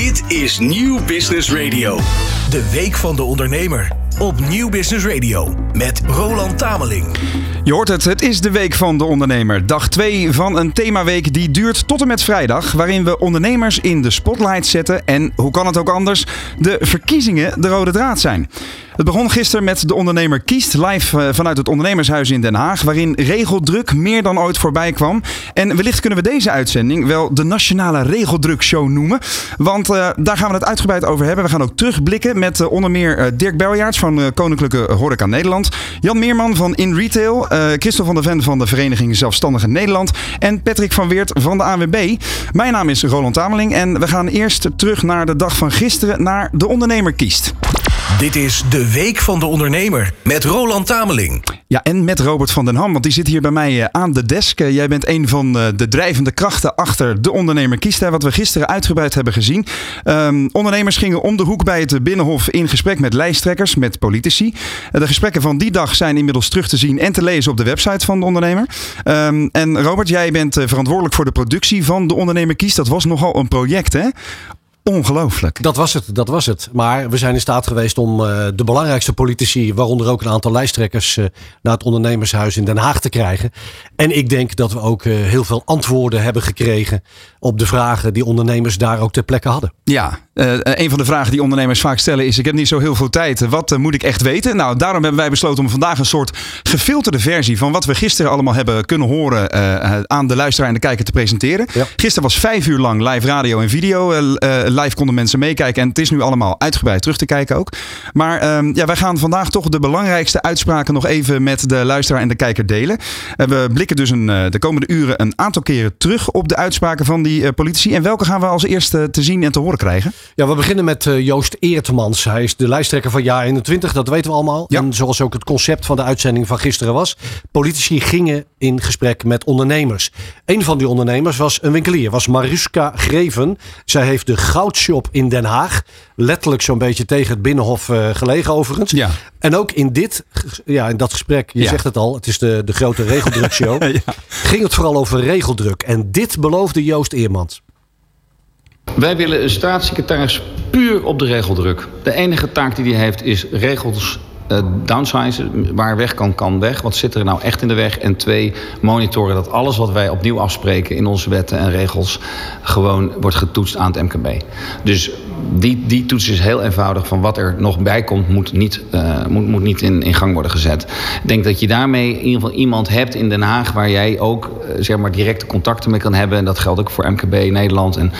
Dit is Nieuw Business Radio. De Week van de Ondernemer. Op Nieuw Business Radio. Met Roland Tameling. Je hoort het, het is de Week van de Ondernemer. Dag 2 van een themaweek die duurt tot en met vrijdag. Waarin we ondernemers in de spotlight zetten. En hoe kan het ook anders? De verkiezingen de rode draad zijn. Het begon gisteren met De Ondernemer Kiest, live eh, vanuit het Ondernemershuis in Den Haag, waarin regeldruk meer dan ooit voorbij kwam. En wellicht kunnen we deze uitzending wel de Nationale Regeldrukshow noemen, want uh, daar gaan we het uitgebreid over hebben. We gaan ook terugblikken met uh, onder meer Dirk Beljaerts van Koninklijke Horeca Nederland, Jan Meerman van In Retail, Christel van der Ven van de Vereniging Zelfstandige Nederland en Patrick van Weert van de ANWB. Mijn naam is Roland Tameling en we gaan eerst terug naar de dag van gisteren, naar De Ondernemer Kiest. Dit is de Week van de Ondernemer met Roland Tameling. Ja, en met Robert van den Ham, want die zit hier bij mij aan de desk. Jij bent een van de drijvende krachten achter de Ondernemer Kiest, wat we gisteren uitgebreid hebben gezien. Um, ondernemers gingen om de hoek bij het Binnenhof in gesprek met lijsttrekkers, met politici. De gesprekken van die dag zijn inmiddels terug te zien en te lezen op de website van de Ondernemer. Um, en Robert, jij bent verantwoordelijk voor de productie van de Ondernemer Kiest. Dat was nogal een project, hè? Ongelooflijk. Dat was het, dat was het. Maar we zijn in staat geweest om uh, de belangrijkste politici, waaronder ook een aantal lijsttrekkers, uh, naar het ondernemershuis in Den Haag te krijgen. En ik denk dat we ook uh, heel veel antwoorden hebben gekregen op de vragen die ondernemers daar ook ter plekke hadden. Ja, een van de vragen die ondernemers vaak stellen is: ik heb niet zo heel veel tijd. Wat moet ik echt weten? Nou, daarom hebben wij besloten om vandaag een soort gefilterde versie van wat we gisteren allemaal hebben kunnen horen aan de luisteraar en de kijker te presenteren. Ja. Gisteren was vijf uur lang live radio en video live konden mensen meekijken. En het is nu allemaal uitgebreid terug te kijken ook. Maar um, ja, wij gaan vandaag toch de belangrijkste uitspraken nog even met de luisteraar en de kijker delen. Uh, we blikken dus een, uh, de komende uren een aantal keren terug op de uitspraken van die uh, politici. En welke gaan we als eerste te zien en te horen krijgen? Ja, we beginnen met Joost Eertmans. Hij is de lijsttrekker van jaar 21, dat weten we allemaal. Ja. En zoals ook het concept van de uitzending van gisteren was. Politici gingen in gesprek met ondernemers. Een van die ondernemers was een winkelier, was Mariska Greven. Zij heeft de goudshop in Den Haag. Letterlijk zo'n beetje tegen het Binnenhof uh, gelegen overigens. Ja. En ook in dit, ja, in dat gesprek, je ja. zegt het al, het is de, de grote regeldrukshow. ja. Ging het vooral over regeldruk. En dit beloofde Joost Eermans. Wij willen een staatssecretaris puur op de regeldruk. De enige taak die hij heeft is regels uh, waar weg kan, kan weg. Wat zit er nou echt in de weg? En twee, monitoren dat alles wat wij opnieuw afspreken in onze wetten en regels gewoon wordt getoetst aan het MKB. Dus die, die toets is heel eenvoudig. Van wat er nog bij komt, moet niet, uh, moet, moet niet in, in gang worden gezet. Ik denk dat je daarmee in ieder geval iemand hebt in Den Haag waar jij ook uh, zeg maar directe contacten mee kan hebben. En dat geldt ook voor MKB Nederland en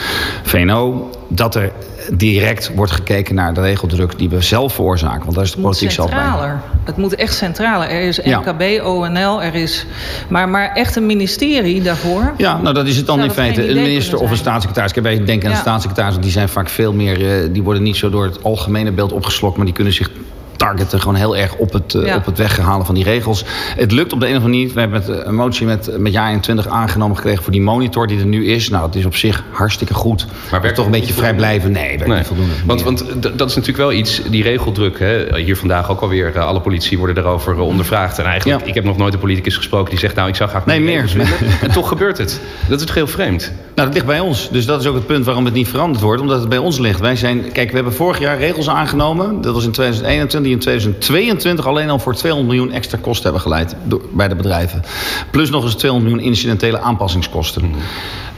VNO. Dat er direct wordt gekeken naar de regeldruk die we zelf veroorzaken. Want daar is de politiek zelf bij. Het moet echt centraler. Er is MKB, ja. ONL, er is. Maar, maar echt een ministerie daarvoor. Ja, nou dat is het dan in feite. Een minister of een staatssecretaris. Kijk, wij denken aan ja. staatssecretaris, die zijn vaak veel meer. Uh, die worden niet zo door het algemene beeld opgeslokt, maar die kunnen zich targeten gewoon heel erg op het, uh, ja. op het weghalen van die regels. Het lukt op de een of andere manier. We hebben een motie met, met jaar 21 aangenomen gekregen voor die monitor die er nu is. Nou, dat is op zich hartstikke goed. Maar werkt toch een beetje vrij blijven? Nee, werkt nee. niet voldoende. Want, want dat is natuurlijk wel iets, die regeldruk. Hè, hier vandaag ook alweer, uh, alle politici worden erover uh, ondervraagd. En eigenlijk, ja. ik heb nog nooit een politicus gesproken die zegt, nou, ik zou graag nee, meer. en toch gebeurt het. Dat is toch heel vreemd. Nou, dat ligt bij ons. Dus dat is ook het punt waarom het niet veranderd wordt. Omdat het bij ons ligt. Wij zijn, kijk, we hebben vorig jaar regels aangenomen. Dat was in 2021, die in 2022 22 alleen al voor 200 miljoen extra kosten hebben geleid door, bij de bedrijven. Plus nog eens 200 miljoen incidentele aanpassingskosten. Mm.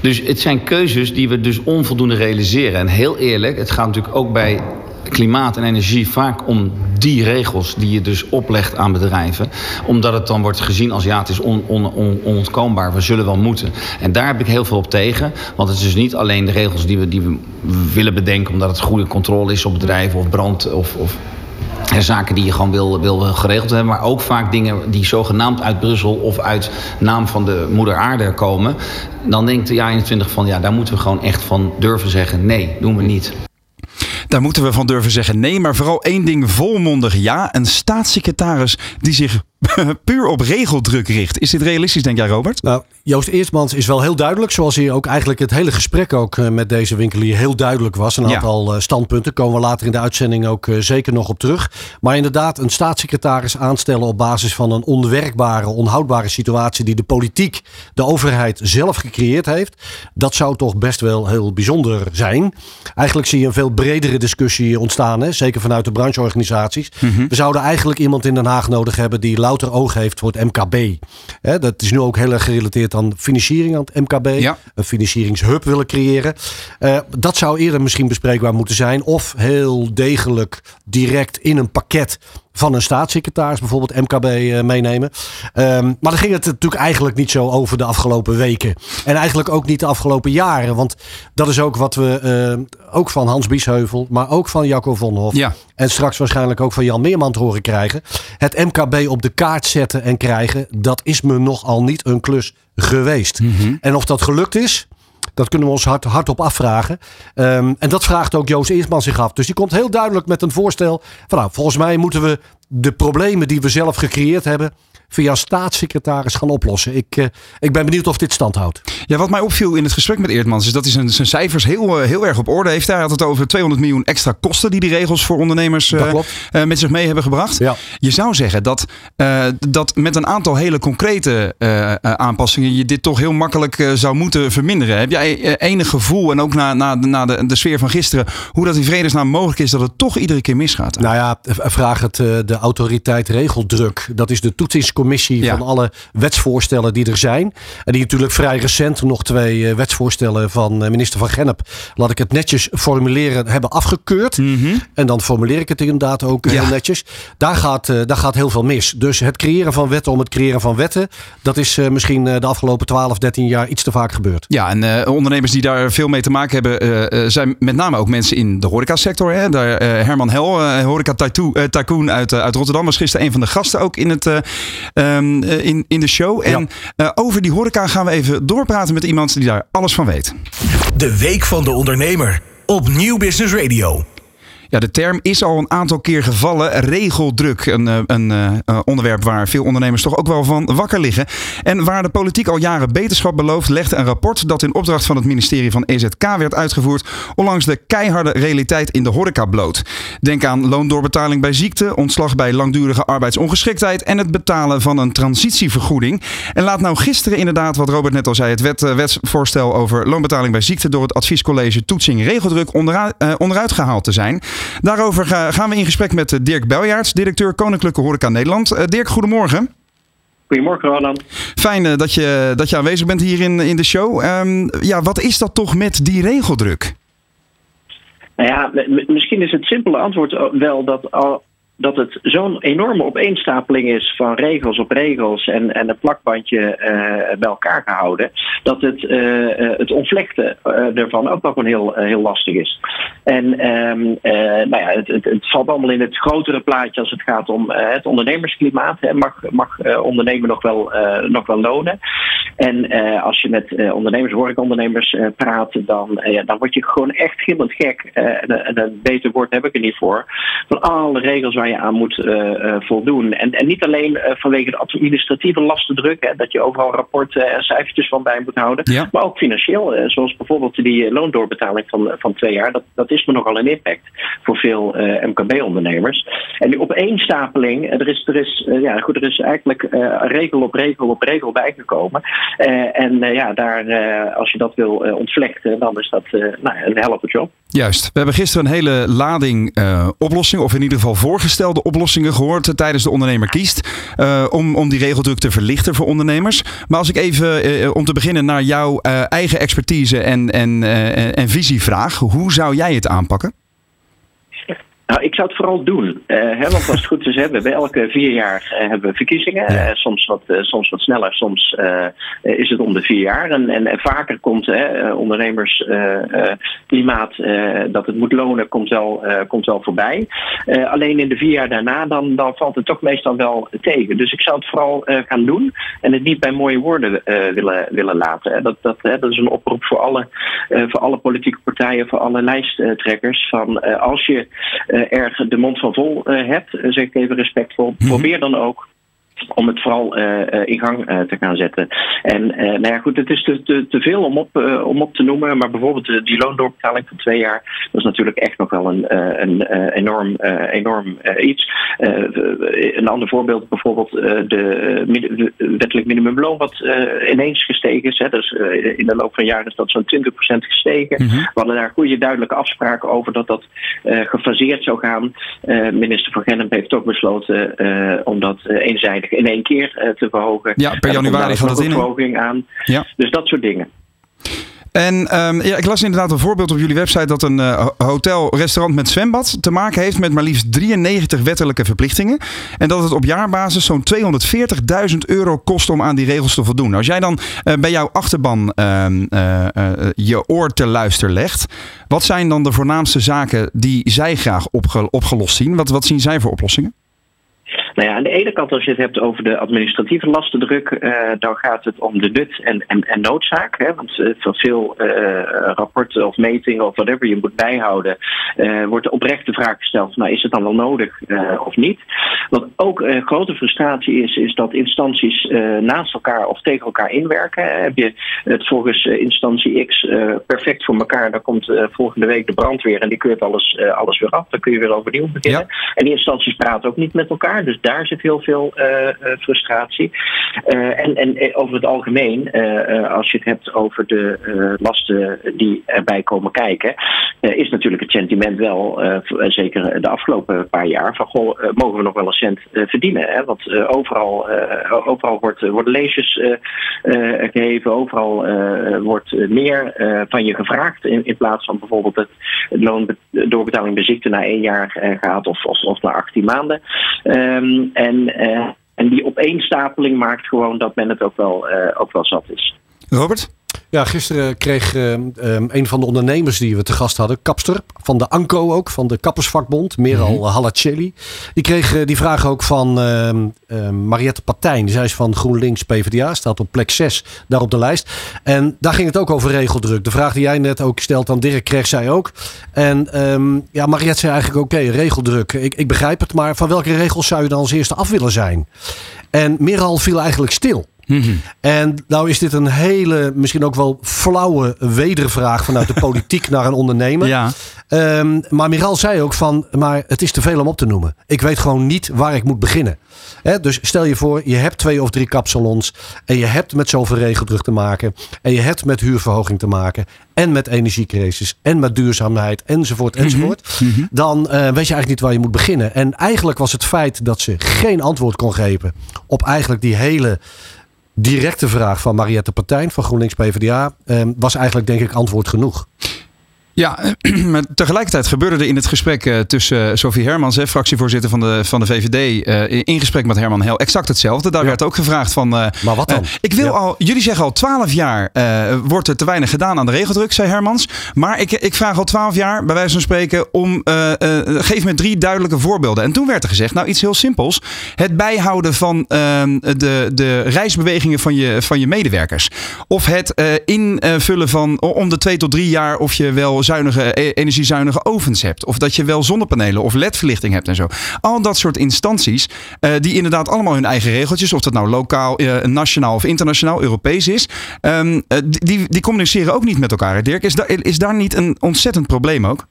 Dus het zijn keuzes die we dus onvoldoende realiseren. En heel eerlijk, het gaat natuurlijk ook bij klimaat en energie vaak om die regels die je dus oplegt aan bedrijven. Omdat het dan wordt gezien als ja, het is on, on, on, onontkoombaar. We zullen wel moeten. En daar heb ik heel veel op tegen. Want het is dus niet alleen de regels die we, die we willen bedenken omdat het goede controle is op bedrijven of brand of, of zaken die je gewoon wil, wil geregeld hebben. Maar ook vaak dingen die zogenaamd uit Brussel of uit naam van de moeder aarde komen. Dan denkt de jaar 21 van ja, daar moeten we gewoon echt van durven zeggen. Nee, doen we niet. Daar moeten we van durven zeggen nee, maar vooral één ding volmondig ja. Een staatssecretaris die zich puur op regeldruk richt. Is dit realistisch, denk jij, Robert? Nou, Joost Eertmans is wel heel duidelijk, zoals hij ook eigenlijk het hele gesprek ook eh, met deze winkelier heel duidelijk was. Een aantal ja. standpunten komen we later in de uitzending ook zeker nog op terug. Maar inderdaad, een staatssecretaris aanstellen op basis van een onwerkbare, onhoudbare situatie die de politiek, de overheid zelf gecreëerd heeft, dat zou toch best wel heel bijzonder zijn. Eigenlijk zie je een veel bredere discussie ontstaan, hè? zeker vanuit de brancheorganisaties. Mhm. We zouden eigenlijk iemand in Den Haag nodig hebben die louter oog heeft voor het MKB. Hè, dat is nu ook heel erg gerelateerd aan financiering aan het MKB. Een financieringshub willen creëren. Uh, dat zou eerder misschien bespreekbaar moeten zijn. Of heel degelijk direct in een pakket van een staatssecretaris, bijvoorbeeld MKB, uh, eh, meenemen. Um, maar dan ging het natuurlijk eigenlijk niet zo over de afgelopen weken. En eigenlijk ook niet de afgelopen jaren. Want dat is ook wat we uh, ook van Hans Biesheuvel, maar ook van Jacco Vonhoff. Ja. En straks waarschijnlijk ook van Jan Meerman te horen krijgen. Het MKB op de kaart zetten en krijgen, dat is me nogal niet een klus geweest. Mm -hmm. En of dat gelukt is, dat kunnen we ons hard, hardop afvragen. Um, en dat vraagt ook Joost Eersman zich af. Dus die komt heel duidelijk met een voorstel. Van nou, volgens mij moeten we de problemen die we zelf gecreëerd hebben via staatssecretaris gaan oplossen. Ik, uh, ik ben benieuwd of dit stand houdt. Ja, wat mij opviel in het gesprek met Eertmans is dat hij zijn, zijn cijfers heel, uh, heel erg op orde heeft. Hij had het over 200 miljoen extra kosten die die regels voor ondernemers uh, met zich mee hebben gebracht. Ja. Je zou zeggen dat, dat met een aantal hele concrete aanpassingen je dit toch heel makkelijk zou moeten verminderen. Heb jij enig gevoel, en ook na, na, na de, de sfeer van gisteren, hoe dat in vredesnaam mogelijk is dat het toch iedere keer misgaat? Nou ja, vraag het de autoriteit regeldruk. Dat is de toetsingscommissie commissie van alle wetsvoorstellen die er zijn. En die natuurlijk vrij recent nog twee eh, wetsvoorstellen van eh, minister van Gennep, laat ik het netjes formuleren, hebben afgekeurd. Mhm. En dan formuleer ik het inderdaad ook heel netjes. Daar gaat, eh, daar gaat heel veel mis. Dus het creëren van wetten om het creëren van wetten, dat is misschien de afgelopen 12, 13 jaar iets te vaak gebeurd. Ja, en ondernemers die daar veel mee te maken hebben, zijn met name ook mensen in de horecasector. Hè? Daar, Herman Hel, horeca tycoon uit, uit Rotterdam, was gisteren een van de gasten ook in het, um, in, in de show. En uh, over die horeca gaan we even doorpraten met iemand die daar alles van weet. De Week van de Ondernemer op Nieuw Business Radio. Ja, de term is al een aantal keer gevallen. Regeldruk. Een, eh, een, een, eh, onderwerp waar veel ondernemers toch ook wel van wakker liggen. En waar de politiek al jaren beterschap belooft, legde een rapport dat in opdracht van het ministerie van EZK werd uitgevoerd, onlangs de keiharde realiteit in de horeca bloot. Denk aan loondoorbetaling bij ziekte, ontslag bij langdurige arbeidsongeschiktheid en het betalen van een transitievergoeding. En laat nou gisteren inderdaad, wat Robert net al zei, het wet, wetsvoorstel over loonbetaling bij ziekte door het adviescollege toetsing regeldruk onderuit, uh, onderuit gehaald te zijn. Daarover gaan we in gesprek met eh, Dirk Beljaerts, directeur Koninklijke Horeca Nederland. Eh, Dirk, goedemorgen. Goedemorgen, Roland. Fijn eh, dat je, dat je aanwezig bent hier in, in de show. Um, ja, wat is dat toch met die regeldruk? Nou ja, misschien is het simpele antwoord wel dat dat het zo'n enorme opeenstapeling is van regels op regels en, en een plakbandje uh, bij elkaar gehouden, dat het, uh, het ontvlechten ervan ook nog een heel, heel lastig is. En um, nou ja, het, het, valt allemaal in het grotere plaatje als het gaat om het ondernemersklimaat. Hè. Mag, mag ondernemen nog wel, nog wel lonen? En als je met ondernemers, horecaondernemers praat, dan, dan word je gewoon echt gillend gek. en een beter woord heb ik er niet voor. Van alle regels waar je aan moet uh, uh, voldoen. En, en niet alleen uh, vanwege de administratieve lastendruk, hè, dat je overal rapporten en cijfertjes van bij moet houden, ja. maar ook financieel. zoals bijvoorbeeld die loondoorbetaling van, van twee jaar. Dat, dat is me nogal een impact voor veel MKB-ondernemers. En die opeenstapeling, er is, er is, ja, goed, er is eigenlijk regel op regel op regel bijgekomen. en ja, daar, als je dat wil ontvlechten, dan is dat nou, een helpende job. Juist. We hebben gisteren een hele lading oplossingen, of in ieder geval voorgestelde oplossingen gehoord tijdens de ondernemer kiest. Uh, om, om die regeldruk te verlichten voor ondernemers. Maar als ik even uh, om te beginnen naar jouw eigen expertise en, en, en visie vraag. Hoe zou jij het aanpakken? Nou, ik zou het vooral doen. Uh, hè, want als het goed is, hebben we elke vier jaar uh, hebben we verkiezingen. Ja. Uh, soms, wat, soms wat sneller, soms is het om de vier jaar. En, en, en vaker komt ondernemersklimaat dat het moet lonen, komt wel, komt wel voorbij. alleen in de vier jaar daarna, dan, dan valt het toch meestal wel tegen. Dus ik zou het vooral gaan doen en het niet bij mooie woorden willen, willen laten. Dat, dat, dat is een oproep voor alle, voor alle politieke partijen, voor alle lijsttrekkers. Van als je erg de mond van vol uh, hebt, zeg ik even respectvol, -hmm. probeer dan ook om het vooral in gang te gaan zetten. En nou ja, goed, het is te, te, te veel om op, om op te noemen, maar bijvoorbeeld die loondoorbetaling van twee jaar, dat is natuurlijk echt nog wel een, een enorm, enorm iets. een ander voorbeeld, bijvoorbeeld de wettelijk minimumloon, wat ineens gestegen is. Hè. Dus in de loop van jaren is dat zo'n 20% gestegen. Mhm. We hadden daar goede duidelijke afspraken over dat dat gefaseerd zou gaan. minister van Gennep heeft ook besloten om dat eenzijdig in één keer te verhogen. Ja, per januari gaat dat in. verhoging aan. Ja. Dus dat soort dingen. En um, ja, ik las inderdaad een voorbeeld op jullie website dat een uh, hotel-restaurant met zwembad te maken heeft met maar liefst 93 wettelijke verplichtingen. En dat het op jaarbasis zo'n 240.000 euro kost om aan die regels te voldoen. Als jij dan uh, bij jouw achterban uh, je oor te luisteren legt, wat zijn dan de voornaamste zaken die zij graag opge opgelost zien? Wat, wat zien zij voor oplossingen? Nou ja, aan de ene kant, als je het hebt over de administratieve lastendruk, uh, dan gaat het om de nut en, en, en noodzaak. Hè? Want uh, voor veel uh, rapporten of metingen of whatever je moet bijhouden, wordt de oprechte vraag gesteld: nou, is het dan wel nodig of niet? Wat ook grote frustratie is, is dat instanties naast elkaar of tegen elkaar inwerken. Heb je het volgens instantie X perfect voor elkaar, dan komt volgende week de brandweer en die keurt alles, alles weer af. Dan kun je weer overnieuw beginnen. En die instanties praten ook niet met elkaar. Dus daar zit heel veel eh, eh, frustratie. Eh, en, en over het algemeen, als je het hebt over de lasten die erbij komen kijken, is natuurlijk het sentiment wel, zeker de afgelopen paar jaar, van goh, mogen we nog wel een cent verdienen? Hè? Want overal, overal wordt, worden leesjes gegeven, overal wordt meer van je gevraagd in, in plaats van bijvoorbeeld het loondoorbetaling bij ziekte na één jaar gaat of, of, of na 18 maanden. Um, en, uh, en die opeenstapeling maakt gewoon dat men het ook wel, uh, ook wel zat is. Robert? Ja, gisteren kreeg uh, um, een van de ondernemers die we te gast hadden, kapster van de ANCO ook, van de Kappersvakbond, Meral mm -hmm. Halacelli. Die kreeg uh, die vraag ook van uh, Mariette Patijn. Zij is van GroenLinks PvdA, staat op plek 6 daar op de lijst. En daar ging het ook over regeldruk. De vraag die jij net ook stelt aan Dirk kreeg zij ook. En um, ja, Mariette zei eigenlijk oké, okay, regeldruk. Ik, ik begrijp het, maar van welke regels zou je dan als eerste af willen zijn? En Meral viel eigenlijk stil. Mm En nou is dit een hele, misschien ook wel flauwe wedervraag vanuit de politiek naar een ondernemer. Ja. Um, maar Miral zei ook van, maar het is te veel om op te noemen. Ik weet gewoon niet waar ik moet beginnen. He, dus stel je voor, je hebt twee of drie kapsalons en je hebt met zoveel regeldruk te maken en je hebt met huurverhoging te maken en met energiecrisis en met duurzaamheid enzovoort mhm. enzovoort. Mm -hmm. Dan uh, weet je eigenlijk niet waar je moet beginnen. En eigenlijk was het feit dat ze geen antwoord kon geven op eigenlijk die hele directe vraag van Mariette Partijn van GroenLinks PvdA ehm, was eigenlijk denk ik antwoord genoeg. Ja, maar tegelijkertijd gebeurde er in het gesprek uh, tussen uh, Sophie Hermans, hè, fractievoorzitter van de, van de VVD, uh, in gesprek met Herman Hel, exact hetzelfde. Daar ja. werd ook gevraagd van. maar wat dan? ik wil ja. al, jullie zeggen al twaalf jaar wordt er te weinig gedaan aan de regeldruk, zei Hermans. Maar ik, ik vraag al twaalf jaar, bij wijze van spreken, om. geef me drie duidelijke voorbeelden. En toen werd er gezegd, nou iets heel simpels. Het bijhouden van ehm, de, de reisbewegingen van je, van je medewerkers. Of het invullen van om de twee tot drie jaar of je wel zuinige, e-, energiezuinige ovens hebt. Of dat je wel zonnepanelen of ledverlichting hebt en zo. Al dat soort instanties, uh, die inderdaad allemaal hun eigen regeltjes, of dat nou lokaal, uh, nationaal of internationaal, Europees is, um, uh, die, die communiceren ook niet met elkaar. Dirk, is, da is daar niet een ontzettend probleem ook?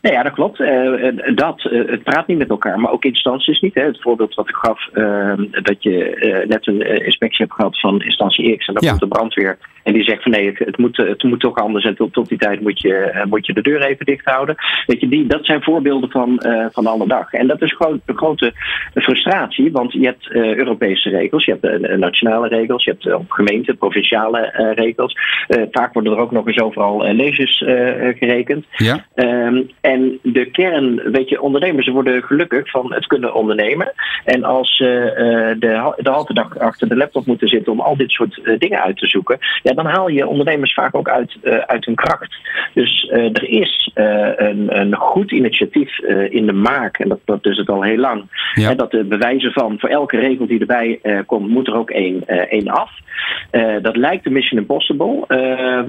Nee, ja, dat klopt. Uh, dat, uh, het praat niet met elkaar, maar ook instanties niet. Hè. Het voorbeeld wat ik gaf, uh, dat je net een inspectie hebt gehad van instantie X en dan ja. komt de brandweer en die zegt van nee, het, het, moet, het moet toch anders en tot, tot die tijd moet je, moet je de deur even dicht houden. Weet je, die, dat zijn voorbeelden van, van alle dag. En dat is gewoon een grote frustratie, want je hebt Europese regels, je hebt nationale regels, je hebt gemeente, provinciale regels. vaak worden er ook nog eens overal leges gerekend. Ja. Ehm, en de kern, weet je, ondernemers worden gelukkig van het kunnen ondernemen. En als ze uh, de, de halve dag achter de laptop moeten zitten om al dit soort uh, dingen uit te zoeken, ja, dan haal je ondernemers vaak ook uit, uit hun kracht. Dus er is een, een goed initiatief in de maak, en dat, dat is het al heel lang. Ja. dat de bewijzen van voor elke regel die erbij komt, moet er ook één, één af. dat lijkt de Mission Impossible.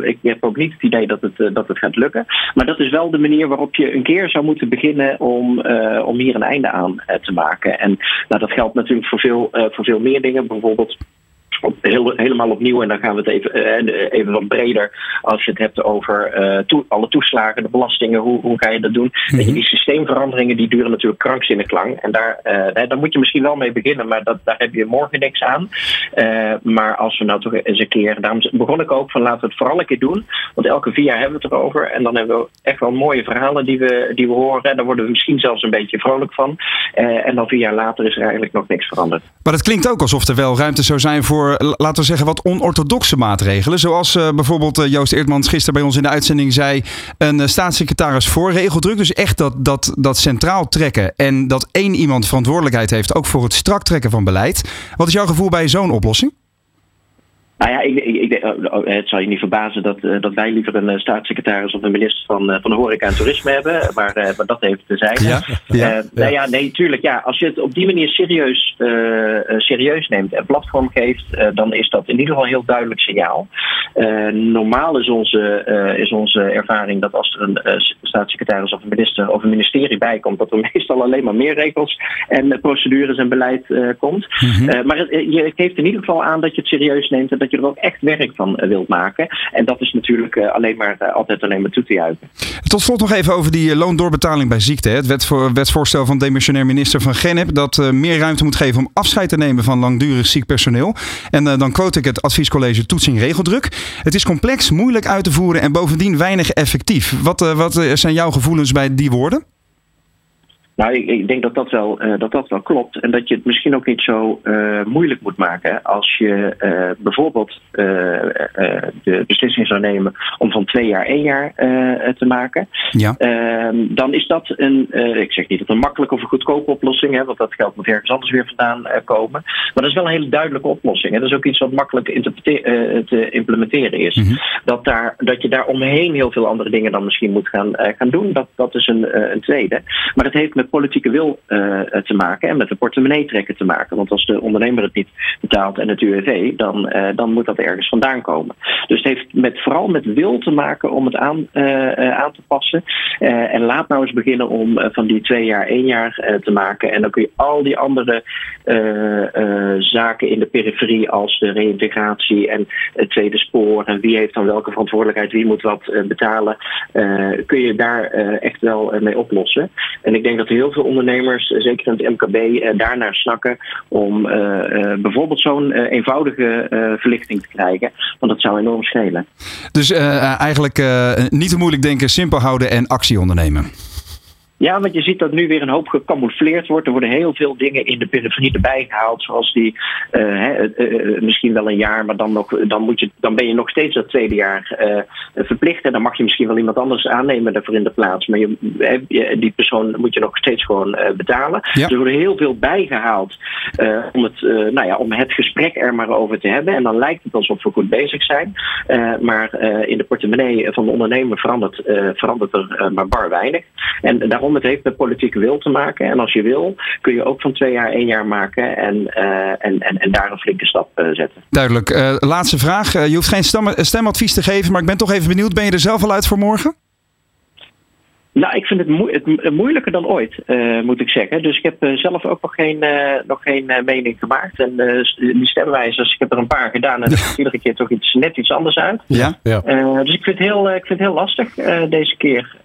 ik heb ook niet het idee dat het, dat het gaat lukken. Maar dat is wel de manier waarop je een keer zou moeten beginnen om, om hier een einde aan te maken. En nou, dat geldt natuurlijk voor veel, voor veel meer dingen. Bijvoorbeeld heel, helemaal opnieuw. En dan gaan we het even, uh, even wat breder. Als je het hebt over uh, alle toeslagen, de belastingen, hoe, hoe ga je dat doen? Mm -hmm. Die systeemveranderingen die duren natuurlijk krankzinnig lang. En daar, uh, daar moet je misschien wel mee beginnen, maar dat, daar heb je morgen niks aan. maar als we nou toch eens een keer. Daarom begon ik ook van laten we het vooral een keer doen. Want elke vier jaar hebben we het erover. En dan hebben we echt wel mooie verhalen die we, die we horen. En daar worden we misschien zelfs een beetje vrolijk van. en dan vier jaar later is er eigenlijk nog niks veranderd. Maar het klinkt ook alsof er wel ruimte zou zijn voor laten we zeggen, wat onorthodoxe maatregelen. Zoals uh, bijvoorbeeld uh, Joost Eertmans gisteren bij ons in de uitzending zei: een uh, staatssecretaris voor regeldruk. Dus echt dat, dat, dat centraal trekken en dat één iemand verantwoordelijkheid heeft, ook voor het strak trekken van beleid. Wat is jouw gevoel bij zo'n oplossing? Nou ja, ik, ik, ik, oh, oh, het zal je niet verbazen dat, uh, dat wij liever een staatssecretaris of een minister van, van Horeca en Toerisme hebben. Maar, maar dat heeft te zijn. Ja, ja. Nou ja, nee, tuurlijk. Ja, als je het op die manier serieus, serieus neemt en platform geeft, dan is dat in ieder geval een heel duidelijk signaal. normaal is onze, is onze ervaring dat als er een staatssecretaris of een minister of een ministerie bij komt, dat er meestal alleen maar meer regels en procedures en beleid komt. Mm -hmm. maar het, je geeft in ieder geval aan dat je het serieus neemt en dat dat je er ook echt werk van eh, wilt maken. En dat is natuurlijk eh, alleen maar, eh, altijd alleen maar toe te juichen. Tot slot nog even over die loondoorbetaling bij ziekte. Het wetsvoorstel van demissionair minister van Genep dat meer ruimte moet geven om afscheid te nemen van langdurig ziek personeel. En dan quote ik het adviescollege toetsing regeldruk. Het is complex, moeilijk uit te voeren en bovendien weinig effectief. Wat, wat zijn jouw gevoelens bij die woorden? Nou, ik, ik, denk dat dat, wel, uh, dat dat wel klopt. En dat je het misschien ook niet zo uh, moeilijk moet maken. Als je uh, bijvoorbeeld de beslissing zou nemen om van twee jaar één jaar te maken. Ja. Ehm, dan is dat een, ik zeg niet dat een makkelijke of een goedkope oplossing is, want dat geld moet ergens anders weer vandaan komen. Maar dat is wel een hele duidelijke oplossing. Hè. Dat is ook iets wat makkelijk te implementeren is. Mm -hmm. dat, daar, dat je daar omheen heel veel andere dingen dan misschien moet gaan, gaan doen. Dat, dat is een, een tweede. Maar het heeft met politieke wil uh, te maken en met de portemonnee trekken te maken. Want als de ondernemer het niet betaalt en het UWV, dan, uh, dan moet dat ergens vandaan komen. Dus het heeft met, vooral met wil te maken om het aan, uh, aan te passen. en laat nou eens beginnen om van die twee jaar één jaar te maken. En dan kun je al die andere zaken in de periferie als de reïntegratie en het tweede spoor en wie heeft dan welke verantwoordelijkheid, wie moet wat betalen, kun je daar echt wel mee oplossen. En ik denk dat heel veel ondernemers, eh, zeker in het MKB, eh, daarnaar snakken om eh, bijvoorbeeld zo'n eenvoudige verlichting te krijgen. Want dat zou enorm schelen. Dus eigenlijk niet te moeilijk denken, simpel houden en actie ondernemen. Ja, want je ziet dat nu weer een hoop gecamoufleerd wordt. Er worden heel veel dingen in de periferie erbij gehaald. Zoals die, uh, uh, misschien wel een jaar, maar dan, nog, dan, moet je, dan ben je nog steeds dat tweede jaar verplicht. En dan mag je misschien wel iemand anders aannemen daarvoor in de plaats. Maar je, die persoon moet je nog steeds gewoon betalen. Ja. Dus er wordt heel veel bijgehaald om, het, nou ja, om het gesprek er maar over te hebben. En dan lijkt het alsof we goed bezig zijn. maar in de portemonnee van de ondernemer verandert, verandert er maar bar weinig. En daarom het heeft met politieke wil te maken. En als je wil, kun je ook van twee jaar één jaar maken en, uh, en, en, en daar een flinke stap uh, zetten. Duidelijk. Uh, laatste vraag. je hoeft geen stem, stemadvies te geven, maar ik ben toch even benieuwd. Ben je er zelf al uit voor morgen? Nou, ik vind het, moe het moeilijker dan ooit, uh, moet ik zeggen. Dus ik heb uh, zelf ook nog geen, uh, nog geen mening gemaakt. En die stemwijzers, ik heb er een paar gedaan en er komt iedere keer toch iets, net iets anders uit. Ja, ja. dus ik vind het heel, ik vind het heel lastig deze keer.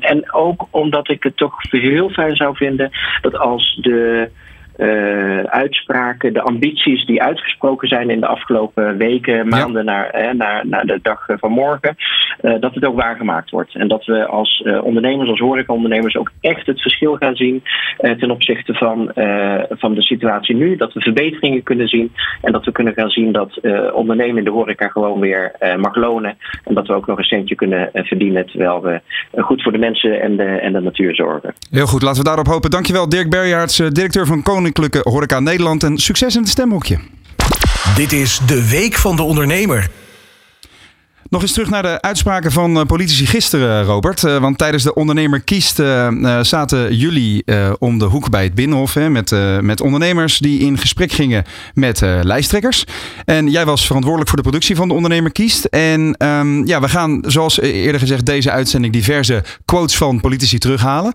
en ook omdat ik het toch heel fijn zou vinden dat als de uh, uitspraken, de ambities die uitgesproken zijn in de afgelopen weken, maanden naar, eh, naar, naar de dag van morgen, uh, dat het ook waargemaakt wordt. En dat we als ondernemers, als horecaondernemers ook echt het verschil gaan zien ten opzichte van, van de situatie nu. Dat we verbeteringen kunnen zien en dat we kunnen gaan zien dat ondernemen in de horeca gewoon weer mag lonen. En dat we ook nog een centje kunnen verdienen terwijl we goed voor de mensen en de, en de natuur zorgen. Heel goed, laten we daarop hopen. Dankjewel Dirk Berjaerts, directeur van Koning Koninklijke Horeca Nederland. En succes in het stemhokje. Dit is de Week van de Ondernemer. Nog eens terug naar de uitspraken van eh, politici gisteren, Robert. Uh, want tijdens de ondernemer kiest zaten jullie om de hoek bij het Binnenhof. Hè, met, met ondernemers die in gesprek gingen met lijsttrekkers. En jij was verantwoordelijk voor de productie van de ondernemer kiest. En um, ja, we gaan, zoals eerder gezegd, deze uitzending diverse quotes van politici terughalen.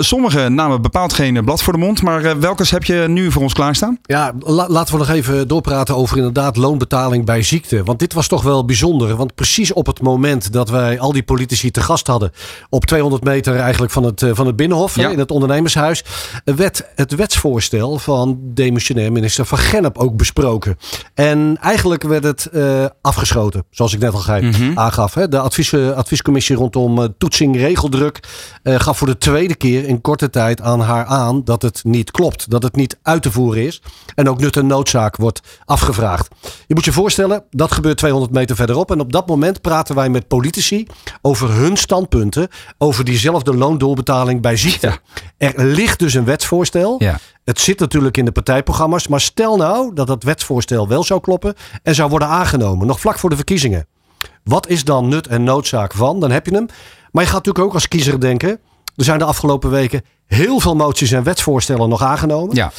sommige namen bepaald geen blad voor de mond. Maar welke heb je nu voor ons klaarstaan? Ja, la laten we nog even doorpraten over inderdaad loonbetaling bij ziekte. Want dit was toch wel bijzonder. Want precies op het moment dat wij al die politici te gast hadden. Op 200 meter eigenlijk van het, eh, van het Binnenhof. In het ondernemershuis. werd het wetsvoorstel van demissionair minister Van Gennep ook besproken. En eigenlijk werd het uh, afgeschoten. Zoals ik net al mm -hmm. aangaf. Hè. De advies, adviescommissie rondom uh, toetsing regeldruk. gaf voor de tweede keer in korte tijd aan haar aan dat het niet klopt. Dat het niet uit te voeren is. En ook nut en noodzaak wordt afgevraagd. Je moet je voorstellen, dat gebeurt 200 meter verderop. En op dat moment praten wij met politici over hun standpunten over diezelfde loondoorbetaling bij ziekte. Er ligt dus een wetsvoorstel. Ja. Het zit natuurlijk in de partijprogramma's. Maar stel nou dat dat wetsvoorstel wel zou kloppen en zou worden aangenomen, nog vlak voor de verkiezingen. Wat is dan nut en noodzaak van? Dan heb je hem. Maar je gaat natuurlijk ook als kiezer denken. Er zijn de afgelopen weken heel veel moties en wetsvoorstellen nog aangenomen. Ja.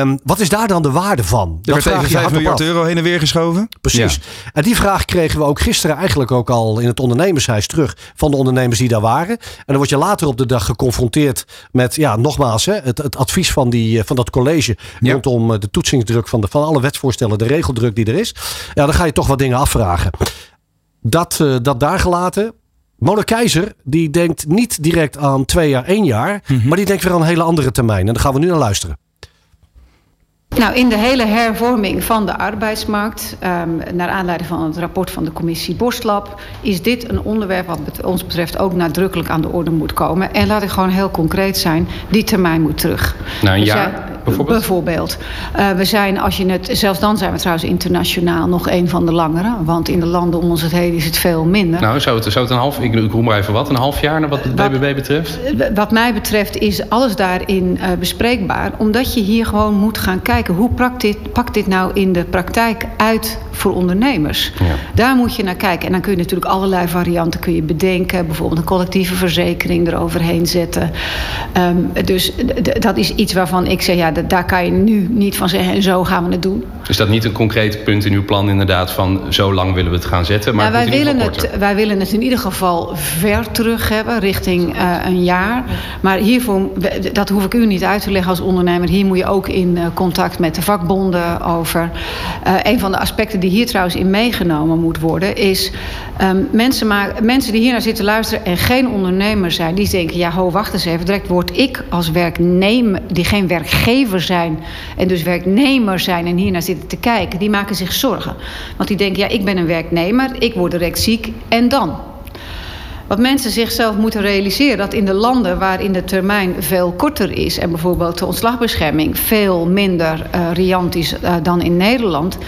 Um, wat is daar dan de waarde van? Er dat werd even 5 miljard euro heen en weer geschoven. Precies. En die vraag kregen we ook gisteren eigenlijk ook al in het ondernemershuis terug van de ondernemers die daar waren. En dan word je later op de dag geconfronteerd met, ja, nogmaals, hè, het, het advies van, die, van dat college ja. rondom eh, de toetsingsdruk van, de, van alle wetsvoorstellen, de regeldruk die er is. Ja, dan ga je toch wat dingen afvragen. Dat, uh, dat daar gelaten. Mona Keizer die denkt niet direct aan twee jaar, één jaar. Mhm. Maar die denkt weer aan een hele andere termijn. En daar gaan we nu naar luisteren. Nou, in de hele hervorming van de arbeidsmarkt, um, naar aanleiding van het rapport van de commissie Borstlab, is dit een onderwerp wat ons betreft ook nadrukkelijk aan de orde moet komen. En laat ik gewoon heel concreet zijn, die termijn moet terug. Nou, jaar bijvoorbeeld? Bijvoorbeeld. Uh, we zijn, als je het, zelfs dan zijn we trouwens internationaal nog een van de langere, want in de landen om ons het heen is het veel minder. Nou, zou het, zou het een half, ik, ik roem maar even wat, een half jaar naar wat het BBB betreft? Wat mij betreft is alles daarin uh, bespreekbaar, omdat je hier gewoon moet gaan kijken hoe pakt dit, pakt dit nou in de praktijk uit voor ondernemers? Ja. Daar moet je naar kijken. En dan kun je natuurlijk allerlei varianten kun je bedenken. Bijvoorbeeld een collectieve verzekering eroverheen zetten. Um, dus dat is iets waarvan ik zeg, ja, daar kan je nu niet van zeggen en zo gaan we het doen. Is dat niet een concreet punt in uw plan inderdaad van zo lang willen we het gaan zetten? Maar nou, wij, willen het, wij willen het in ieder geval ver terug hebben, richting uh, een jaar. Maar hiervoor, dat hoef ik u niet uit te leggen als ondernemer. Hier moet je ook in uh, contact met de vakbonden over. Uh, een van de aspecten die hier trouwens in meegenomen moet worden, is um, mensen, maar, mensen die hier naar zitten luisteren en geen ondernemer zijn, die denken: ja, ho, wacht eens even. Direct word ik als werknemer, die geen werkgever zijn en dus werknemer zijn en hier naar zitten te kijken, die maken zich zorgen. Want die denken: ja, ik ben een werknemer, ik word direct ziek en dan? Wat mensen zichzelf moeten realiseren, dat in de landen waarin de termijn veel korter is en bijvoorbeeld de ontslagbescherming veel minder uh, riant is uh, dan in Nederland,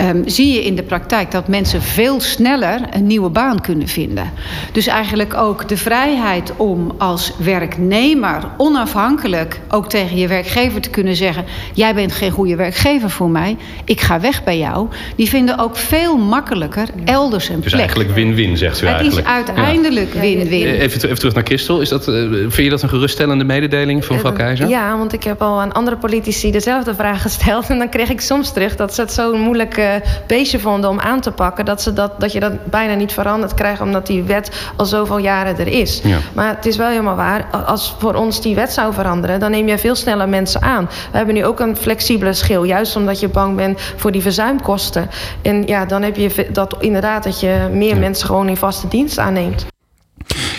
um, zie je in de praktijk dat mensen veel sneller een nieuwe baan kunnen vinden. Dus eigenlijk ook de vrijheid om als werknemer onafhankelijk ook tegen je werkgever te kunnen zeggen: Jij bent geen goede werkgever voor mij, ik ga weg bij jou. Die vinden ook veel makkelijker elders een dus plek. Dus eigenlijk win-win, zegt u het eigenlijk. Het is uiteindelijk win-win. Ja. Even, even, terug naar Christel. Is dat, uh, vind je dat een geruststellende mededeling van mevrouw Keizer? Ja, want ik heb al aan andere politici dezelfde vraag gesteld. En dan kreeg ik soms terug dat ze het zo moeilijk uh, beestje vonden om aan te pakken. Dat, ze dat, dat je dat bijna niet veranderd krijgt omdat die wet al zoveel jaren er is. Ja. Maar het is wel helemaal waar. Als voor ons die wet zou veranderen, dan neem je veel sneller mensen aan. We hebben nu ook een flexibele schil. Juist omdat je bang bent voor die verzuimkosten. En ja, dan heb je dat inderdaad dat je meer ja. mensen gewoon in vaste dienst aanneemt.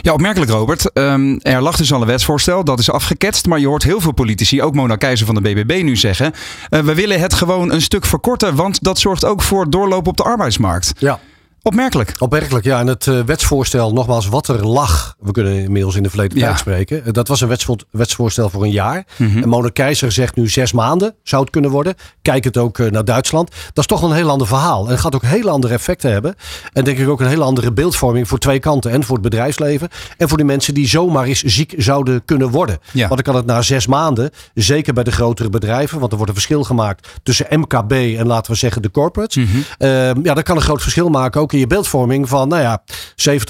Ja, opmerkelijk Robert. Um, er lag dus al een wetsvoorstel, dat is afgeketst. Maar je hoort heel veel politici, ook Mona Keizer van de BBB nu zeggen... Uh, we willen het gewoon een stuk verkorten, want dat zorgt ook voor doorlopen op de arbeidsmarkt. Ja. Opmerkelijk. Opmerkelijk, ja. En het uh, wetsvoorstel, nogmaals, wat er lag. We kunnen inmiddels in de verleden tijd spreken. Uh, dat was een wetsvo wetsvoorstel voor een jaar. Mm -hmm. En Mona Keizer zegt nu zes maanden zou het kunnen worden. Kijk het ook uh, naar Duitsland. Dat is toch een heel ander verhaal. En het gaat ook heel andere effecten hebben. En denk ik ook een hele andere beeldvorming voor twee kanten. En voor het bedrijfsleven. En voor die mensen die zomaar eens ziek zouden kunnen worden. Ja. Want dan kan het na zes maanden, zeker bij de grotere bedrijven. Want er wordt een verschil gemaakt tussen MKB en laten we zeggen de corporates. Mm -hmm. ja, dat kan een groot verschil maken. Ook ook in je beeldvorming van, nou ja, 70%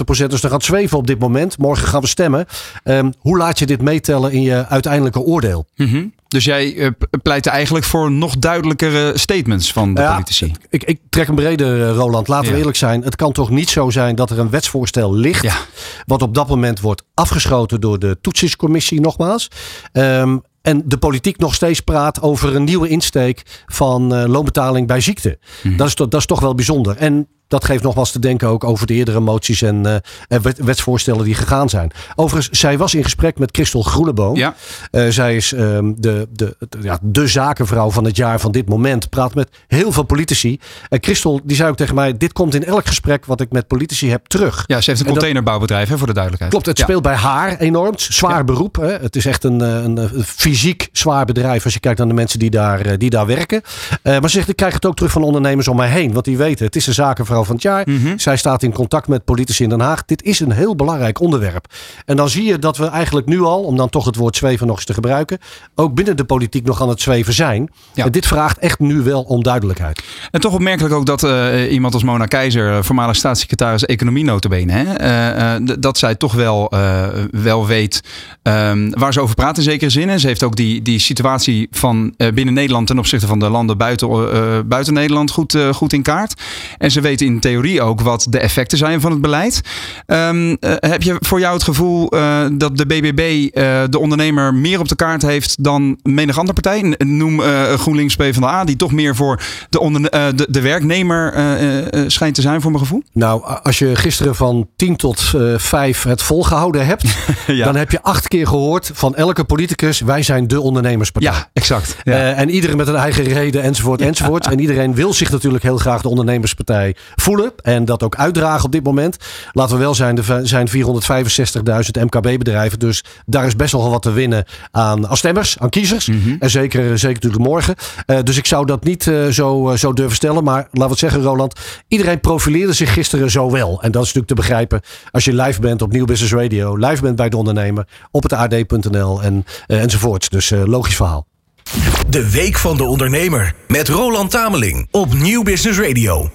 is er aan het zweven op dit moment. Morgen gaan we stemmen. Ehm, hoe laat je dit meetellen in je uiteindelijke oordeel? Mm Dus jij uh, pleit eigenlijk voor nog duidelijkere statements van de ja, politici? Ik, ik, trek een breder, Roland. Laten we eerlijk zijn. Het kan toch niet zo zijn dat er een wetsvoorstel ligt. Ja. Wat op dat moment wordt afgeschoten door de toetsingscommissie, nogmaals. Um, en de politiek nog steeds praat over een nieuwe insteek van uh, loonbetaling bij ziekte. Mm. Dat, is, dat is toch wel bijzonder. En dat geeft nogmaals te denken ook over de eerdere moties en, uh, wetsvoorstellen die gegaan zijn. Overigens, zij was in gesprek met Christel Groeneboom. Ja. Uh, zij is um, de, de, de, ja, de zakenvrouw van het jaar van dit moment. Praat met heel veel politici. En Christel die zei ook tegen mij, dit komt in elk gesprek wat ik met politici heb terug. Ja, ze heeft een containerbouwbedrijf hè, voor de duidelijkheid. Klopt, het ja. speelt bij haar enorm. Zwaar ja. beroep. Hè. Het is echt een, een, een, fysiek zwaar bedrijf als je kijkt naar de mensen die daar, die daar werken. maar ze zegt, ik krijg het ook terug van ondernemers om mij heen. Want die weten, het is een zakenvrouw van het jaar. Mm -hmm. Zij staat in contact met politici in Den Haag. Dit is een heel belangrijk onderwerp. En dan zie je dat we eigenlijk nu al, om dan toch het woord zweven nog eens te gebruiken, ook binnen de politiek nog aan het zweven zijn. Ja. En dit vraagt echt nu wel om duidelijkheid. En toch opmerkelijk ook dat uh, iemand als Mona Keizer, voormalig staatssecretaris economie notabene, hè, uh, dat zij toch wel, uh, wel weet um, waar ze over praat in zekere zin. En ze heeft ook die, die situatie van binnen Nederland ten opzichte van de landen buiten, buiten Nederland goed, goed in kaart. En ze weet in theorie ook wat de effecten zijn van het beleid. Um, uh, heb je voor jou het gevoel uh, dat de BBB uh, de ondernemer meer op de kaart heeft dan menig andere partij? Noem GroenLinks PvdA, die toch meer voor de, onder, de, de, werknemer schijnt te zijn voor mijn gevoel? Nou, als je gisteren van 10 tot 5 het volgehouden hebt, ja. dan heb je acht keer gehoord van elke politicus: wij zijn de ondernemerspartij. Ja, exact. Ja. en iedereen met een eigen reden, enzovoort, enzovoort. En iedereen wil zich natuurlijk heel graag de ondernemerspartij voelen en dat ook uitdragen op dit moment. Laten we wel zijn, er zijn 465.000 MKB-bedrijven. Dus daar is best wel wat te winnen aan, aan stemmers, aan kiezers. Mm -hmm. En zeker, zeker natuurlijk morgen. Uh, dus ik zou dat niet uh, zo, uh, zo durven stellen. Maar laten we het zeggen, Roland. Iedereen profileerde zich gisteren zo wel. En dat is natuurlijk te begrijpen als je live bent op Nieuw Business Radio. Live bent bij de ondernemer. Op het ad.nl en, enzovoorts. Dus logisch verhaal. De Week van de Ondernemer. Met Roland Tameling. Op Nieuw Business Radio.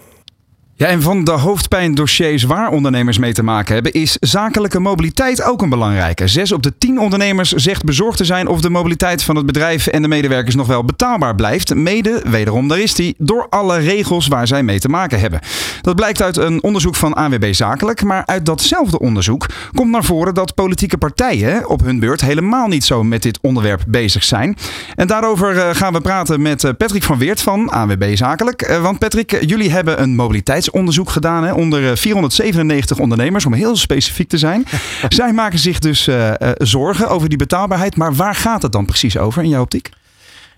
Ja, en van de hoofdpijndossiers waar ondernemers mee te maken hebben, is zakelijke mobiliteit ook een belangrijke. Zes op de tien ondernemers zegt bezorgd te zijn of de mobiliteit van het bedrijf en de medewerkers nog wel betaalbaar blijft. Mede, wederom daar is die, door alle regels waar zij mee te maken hebben. Dat blijkt uit een onderzoek van AWB Zakelijk, maar uit datzelfde onderzoek komt naar voren dat politieke partijen op hun beurt helemaal niet zo met dit onderwerp bezig zijn. En daarover gaan we praten met Patrick van Weert van AWB Zakelijk. Want Patrick, jullie hebben een mobiliteits onderzoek gedaan hè, onder 497 ondernemers, om heel specifiek te zijn. Zij maken zich dus uh, uh, zorgen over die betaalbaarheid. Maar waar gaat het dan precies over in jouw optiek?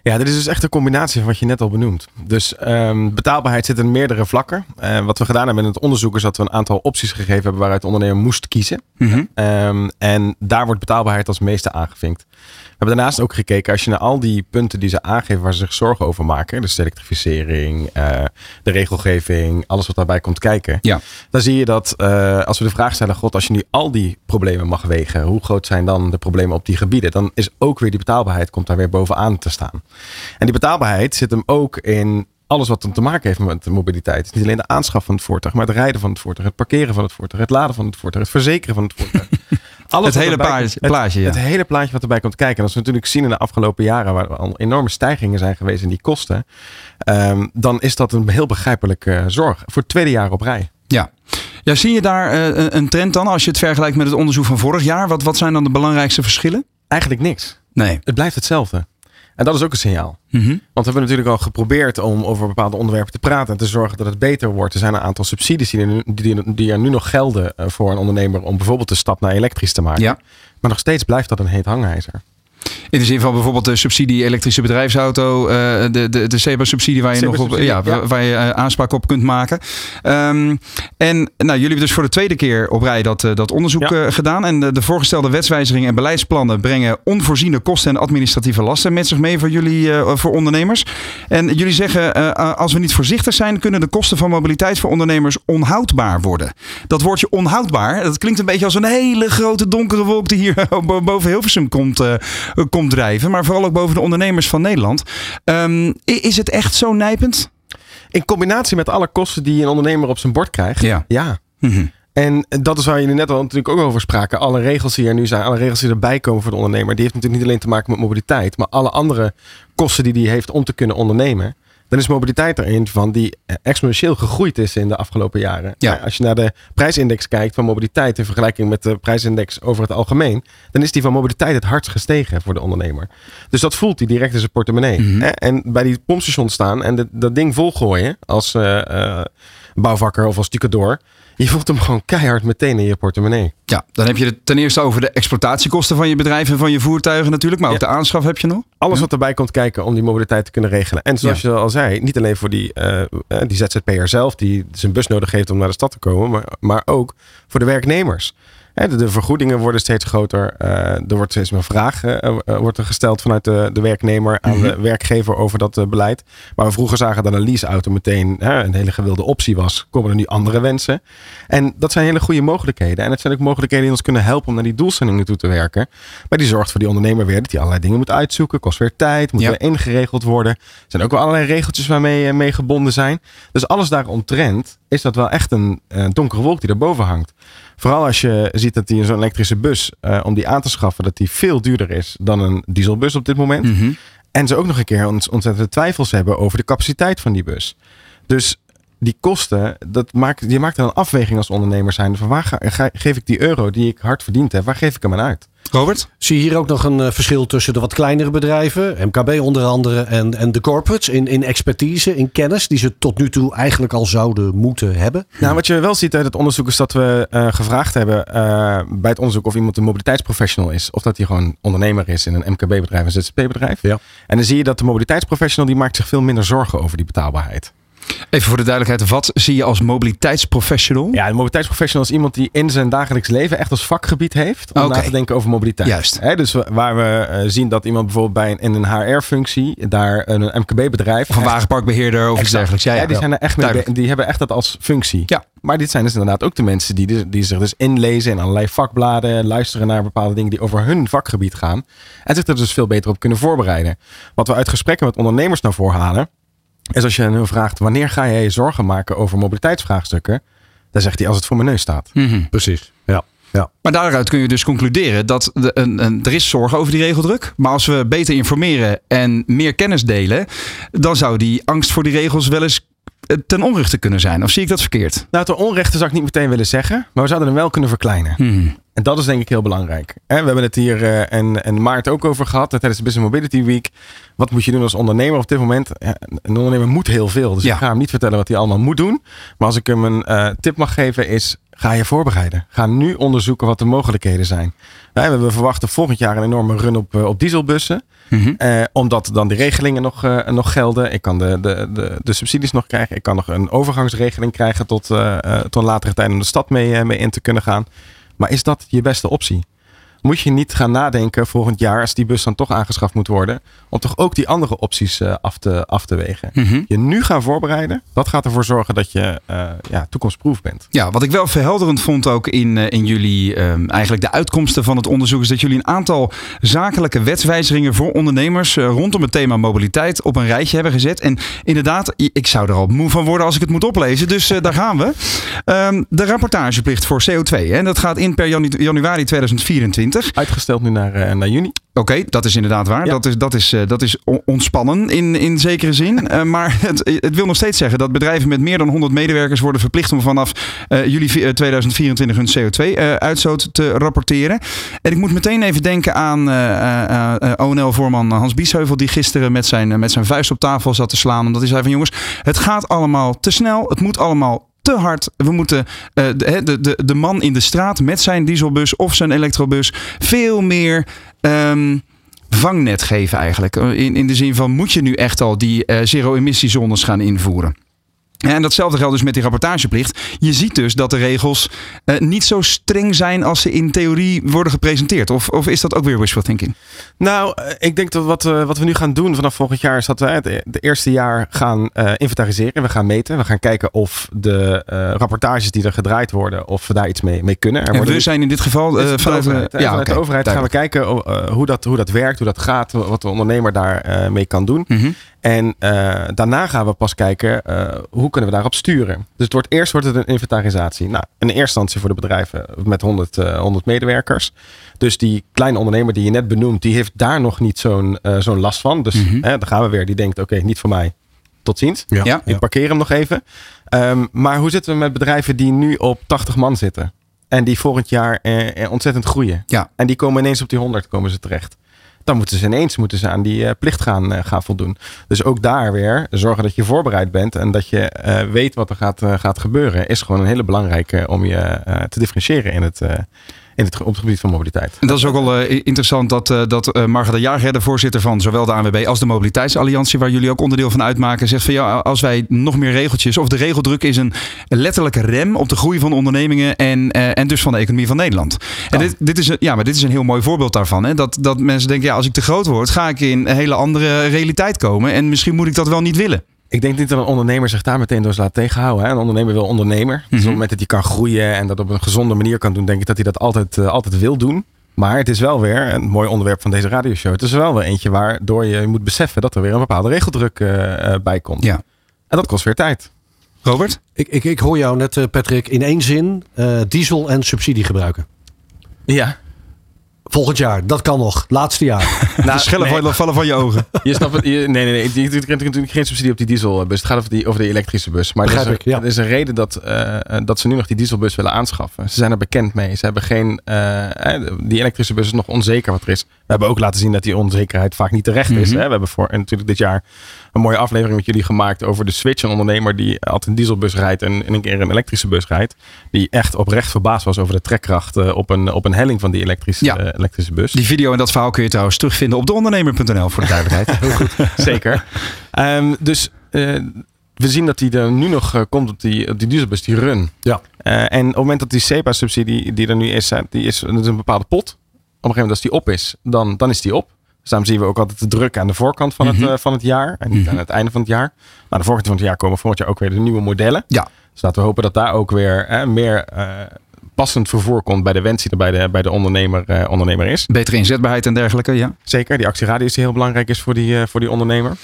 Ja, dit is dus echt een combinatie van wat je net al benoemt. Dus um, betaalbaarheid zit in meerdere vlakken. Uh, wat we gedaan hebben in het onderzoek is dat we een aantal opties gegeven hebben waaruit de ondernemer moest kiezen. Mm -hmm. um, en daar wordt betaalbaarheid als meeste aangevinkt. We hebben daarnaast ook gekeken, als je naar al die punten die ze aangeven waar ze zich zorgen over maken, dus de elektrificering, uh, de regelgeving, alles wat daarbij komt kijken, ja. dan zie je dat uh, als we de vraag stellen, god, als je nu al die problemen mag wegen, hoe groot zijn dan de problemen op die gebieden? Dan is ook weer die betaalbaarheid komt daar weer bovenaan te staan. En die betaalbaarheid zit hem ook in alles wat te maken heeft met de mobiliteit. Niet alleen de aanschaf van het voertuig, maar het rijden van het voertuig, het parkeren van het voertuig, het laden van het voertuig, het verzekeren van het voertuig. Alles het hele plaatje, het, ja. het, hele plaatje wat erbij komt kijken. En als we natuurlijk zien in de afgelopen jaren waar al enorme stijgingen zijn geweest in die kosten, um, dan is dat een heel begrijpelijke uh, zorg voor het tweede jaar op rij. Ja. ja, zie je daar uh, een trend dan als je het vergelijkt met het onderzoek van vorig jaar? Wat, wat zijn dan de belangrijkste verschillen? Eigenlijk niks. Nee. Het blijft hetzelfde. En dat is ook een signaal. Mm -hmm. Want we hebben natuurlijk al geprobeerd om over bepaalde onderwerpen te praten en te zorgen dat het beter wordt. Er zijn een aantal subsidies die er nu, die, die er nu nog gelden voor een ondernemer om bijvoorbeeld de stap naar elektrisch te maken. Ja. Maar nog steeds blijft dat een heet hangijzer. In de zin van bijvoorbeeld de subsidie elektrische bedrijfsauto, uh, de, de, de SEBA-subsidie waar je nog op, ja, ja. waar je uh, aanspraak op kunt maken. Um, en nou, jullie hebben dus voor de tweede keer op rij dat, uh, dat onderzoek ja. gedaan. En de, de, voorgestelde wetswijzigingen en beleidsplannen brengen onvoorziene kosten en administratieve lasten met zich mee voor jullie, voor ondernemers. En jullie zeggen, als we niet voorzichtig zijn, kunnen de kosten van mobiliteit voor ondernemers onhoudbaar worden. Dat woordje onhoudbaar, dat klinkt een beetje als een hele grote donkere wolk die hier boven Hilversum komt komt drijven. Maar vooral ook boven de ondernemers van Nederland. Um, is het echt zo nijpend? In combinatie met alle kosten die een ondernemer op zijn bord krijgt. Ja. ja. Mhm. En dat is waar jullie net al natuurlijk ook over spraken. Alle regels die er nu zijn, alle regels die erbij komen voor de ondernemer, die heeft natuurlijk niet alleen te maken met mobiliteit, maar alle andere kosten die die heeft om te kunnen ondernemen. Dan is mobiliteit er een van die exponentieel gegroeid is in de afgelopen jaren. Ja. Als je naar de prijsindex kijkt van mobiliteit in vergelijking met de prijsindex over het algemeen, dan is die van mobiliteit het hardst gestegen voor de ondernemer. Dus dat voelt hij direct in zijn portemonnee. Mhm. Hè? En bij die pompstation staan en dat- dat ding volgooien als eh, eh, bouwvakker of als stucador. Je voelt hem gewoon keihard meteen in je portemonnee. Ja, dan heb je het ten eerste over de exploitatiekosten van je bedrijf en van je voertuigen natuurlijk. Maar ook Ja. de aanschaf heb je nog. Alles wat erbij komt kijken om die mobiliteit te kunnen regelen. En zoals je al zei, niet alleen voor die, eh, die ZZP'er zelf die zijn bus nodig heeft om naar de stad te komen, maar, maar ook voor de werknemers. De, vergoedingen worden steeds groter. eh, er wordt steeds meer vraag eh, eh, wordt er gesteld vanuit de, de werknemer aan de werkgever over dat beleid. Waar we vroeger zagen dat een leaseauto meteen hè, een hele gewilde optie was, komen er nu andere wensen. En dat zijn hele goede mogelijkheden. En het zijn ook mogelijkheden die ons kunnen helpen om naar die doelstellingen toe te werken. Maar die zorgt voor die ondernemer weer dat hij allerlei dingen moet uitzoeken. Kost weer tijd, moet Ja. weer ingeregeld worden. Er zijn ook wel allerlei regeltjes waarmee mee gebonden zijn. Dus alles daaromtrent is dat wel echt een eh, donkere wolk die erboven hangt. Vooral als je ziet dat die zo'n elektrische bus, eh, om die aan te schaffen, dat die veel duurder is dan een dieselbus op dit moment. Mhm. En ze ook nog een keer ont- ontzettende twijfels hebben over de capaciteit van die bus. Dus die kosten, dat maakt, je maakt dan een afweging als ondernemer zijn. Van waar ga, ga- geef ik die euro die ik hard verdiend heb, waar geef ik hem aan uit? Robert? Zie je hier ook nog een eh, verschil tussen de wat kleinere bedrijven, MKB onder andere, en, en de corporates in, in expertise, in kennis, die ze tot nu toe eigenlijk al zouden moeten hebben? Nou, wat je wel ziet uit het onderzoek is dat we eh, gevraagd hebben eh, bij het onderzoek of iemand een mobiliteitsprofessional is. Of dat hij gewoon ondernemer is in een MKB-bedrijf, een ZZP-bedrijf. Ja. En dan zie je dat de mobiliteitsprofessional die maakt zich veel minder zorgen over die betaalbaarheid. Even voor de duidelijkheid, wat zie je als mobiliteitsprofessional? Ja, een mobiliteitsprofessional is iemand die in zijn dagelijks leven echt als vakgebied heeft om na te denken over mobiliteit. Juist. Dus waar we eh, zien dat iemand bijvoorbeeld bij een, in een HR-functie, daar een MKB-bedrijf. Of een wagenparkbeheerder of iets dergelijks. Ja, ja, die, zijn er echt mee, die hebben echt dat als functie. Ja. Maar dit zijn dus inderdaad ook de mensen die, dus- die zich dus inlezen in allerlei vakbladen, luisteren naar bepaalde dingen die over hun vakgebied gaan. En zich er dus veel beter op kunnen voorbereiden. Wat we uit gesprekken met ondernemers naar voren halen, is als je hen vraagt wanneer ga jij je zorgen maken over mobiliteitsvraagstukken, dan zegt hij als het voor mijn neus staat. Mhm. Precies. Ja. ja. Maar daaruit kun je dus concluderen dat de, een, een, er is zorg over die regeldruk. Maar als we beter informeren en meer kennis delen, dan zou die angst voor die regels wel eens ten onrechte kunnen zijn. Of zie ik dat verkeerd? Nou, ten onrechte zou ik niet meteen willen zeggen, maar we zouden hem wel kunnen verkleinen. Mhm. En dat is denk ik heel belangrijk. We hebben het hier eh, en, en Maart ook over gehad tijdens de Business Mobility Week. Wat moet je doen als ondernemer op dit moment? Een ondernemer moet heel veel. Dus Ja. ik ga hem niet vertellen wat hij allemaal moet doen. Maar als ik hem een eh, tip mag geven is, ga je voorbereiden. Ga nu onderzoeken wat de mogelijkheden zijn. We verwachten volgend jaar een enorme run op, eh, op dieselbussen. Mhm. Eh, omdat dan die regelingen nog, eh, nog gelden. Ik kan de, de, de, de subsidies nog krijgen. Ik kan nog een overgangsregeling krijgen tot, eh, tot een latere tijd om de stad mee, mee in te kunnen gaan. Maar is dat je beste optie? Moet je niet gaan nadenken volgend jaar, als die bus dan toch aangeschaft moet worden, om toch ook die andere opties eh, af, te, af te wegen? Mhm. Je nu gaan voorbereiden, dat gaat ervoor zorgen dat je eh, ja, toekomstproof bent. Ja, wat ik wel verhelderend vond ook in, eh, in jullie, ehm, eigenlijk de uitkomsten van het onderzoek, is dat jullie een aantal zakelijke wetswijzigingen voor ondernemers rondom het thema mobiliteit op een rijtje hebben gezet. En inderdaad, ik zou er al moe van worden als ik het moet oplezen. Dus daar gaan we. Ehm, de rapportageplicht voor CO2. Hè, dat gaat in per janu- januari 2024. Uitgesteld nu naar, eh, naar juni. Oké, dat is inderdaad waar. Ja. Dat is, dat is, eh, dat is ontspannen in, in zekere zin. Eh, maar het, het wil nog steeds zeggen dat bedrijven met meer dan 100 medewerkers worden verplicht om vanaf juli vi- eh, 2024 hun CO2-uitstoot te rapporteren. En ik moet meteen even denken aan ONL-voorman Hans Biesheuvel, die gisteren met zijn, met zijn vuist op tafel zat te slaan. Omdat hij zei van jongens, het gaat allemaal te snel. Het moet allemaal hard. We moeten eh, de, de, de, de man in de straat met zijn dieselbus of zijn elektrobus veel meer ehm, vangnet geven eigenlijk. In, in de zin van moet je nu echt al die eh, zero-emissiezones gaan invoeren. En datzelfde geldt dus met die rapportageplicht. Je ziet dus dat de regels eh, niet zo streng zijn als ze in theorie worden gepresenteerd. Of, of is dat ook weer wishful thinking? Nou, eh, ik denk dat wat, eh, wat we nu gaan doen vanaf volgend jaar is dat we het de eerste jaar gaan inventariseren. We gaan meten. We gaan kijken of de rapportages die er gedraaid worden, of we daar iets mee, mee kunnen. Er En we nu- zijn in dit geval is de vanuit, overheid, ja, vanuit de overheid gaan we kijken hoe, dat, hoe dat werkt, hoe dat gaat, wat de ondernemer daar eh, mee kan doen. Mhm. En daarna gaan we pas kijken hoe kunnen we daarop sturen. Dus het wordt, eerst wordt het een inventarisatie. Nou, in eerste instantie voor de bedrijven met 100, 100 medewerkers. Dus die kleine ondernemer die je net benoemt, die heeft daar nog niet zo'n zo'n last van. Dus mm hè, dan gaan we weer. Die denkt, oké, niet voor mij. Tot ziens. Ja. Ik parkeer hem nog even. Ehm, maar hoe zitten we met bedrijven die nu op 80 man zitten? En die volgend jaar eh, eh, ontzettend groeien. Ja. En die komen ineens op die 100 komen ze terecht. Dan moeten ze ineens moeten ze aan die uh, plicht gaan, uh, gaan voldoen. Dus ook daar weer zorgen dat je voorbereid bent en dat je uh, weet wat er gaat, gaat gebeuren. Is gewoon een hele belangrijke om je te differentiëren in het, in het, op het gebied van mobiliteit. En dat is ook wel uh, interessant dat, uh, dat uh, Marga de Jager, de voorzitter van zowel de ANWB als de Mobiliteitsalliantie, waar jullie ook onderdeel van uitmaken, zegt van ja, als wij nog meer regeltjes, of de regeldruk is een letterlijke rem op de groei van ondernemingen en, en dus van de economie van Nederland. En dit, dit, is een, ja, maar dit is een heel mooi voorbeeld daarvan. Hè? Dat, dat mensen denken, ja, als ik te groot word, ga ik in een hele andere realiteit komen. En misschien moet ik dat wel niet willen. Ik denk niet dat een ondernemer zich daar meteen door laat tegenhouden. Hè? Een ondernemer wil ondernemer. Dus op het mhm. moment dat hij kan groeien en dat op een gezonde manier kan doen, denk ik dat hij dat altijd, uh, altijd wil doen. Maar het is wel weer een mooi onderwerp van deze radioshow. Het is wel weer eentje waardoor je moet beseffen dat er weer een bepaalde regeldruk uh, bij komt. Ja. En dat kost weer tijd. Robert? Ik, ik, ik hoor jou net, Patrick, in één zin diesel en subsidie gebruiken. Ja. Volgend jaar, dat kan nog. Laatste jaar. nou, de schellen nee. vallen van je ogen. Je snapt het. nee, nee, nee. Je krijgt natuurlijk geen subsidie op die dieselbus. Het gaat over, die, over de elektrische bus. Maar er is, ik, ja. er is een reden dat, uh, dat ze nu nog die dieselbus willen aanschaffen. Ze zijn er bekend mee. Ze hebben geen. Uh, die elektrische bus is nog onzeker wat er is. We hebben ook laten zien dat die onzekerheid vaak niet terecht is. Mm -hmm. hè? We hebben voor, en natuurlijk dit jaar een mooie aflevering met jullie gemaakt over de switch. Een ondernemer die altijd een dieselbus rijdt en, en een keer een elektrische bus rijdt. Die echt oprecht verbaasd was over de trekkracht uh, op, een, op een helling van die elektrische, ja. uh, elektrische bus. Die video en dat verhaal kun je trouwens terugvinden op deondernemer.nl voor de duidelijkheid. Heel goed. Zeker. Um, dus uh, we zien dat die er nu nog komt op die, op die dieselbus, die run. Ja. en op het moment dat die SEPA-subsidie die er nu is, die is, dat is een bepaalde pot. Op een gegeven moment als die op is, dan, dan is die op. Dus daarom zien we ook altijd de druk aan de voorkant van, het, uh, van het jaar. En niet -hmm. aan het einde van het jaar. Nou, de voorkant van het jaar komen volgend jaar ook weer de nieuwe modellen. Ja. Dus laten we hopen dat daar ook weer eh, meer uh, passend vervoer komt bij de wens die er bij de, bij de ondernemer, ondernemer is. Betere inzetbaarheid en dergelijke, ja. Zeker, die actieradius die heel belangrijk is voor die, voor die ondernemer.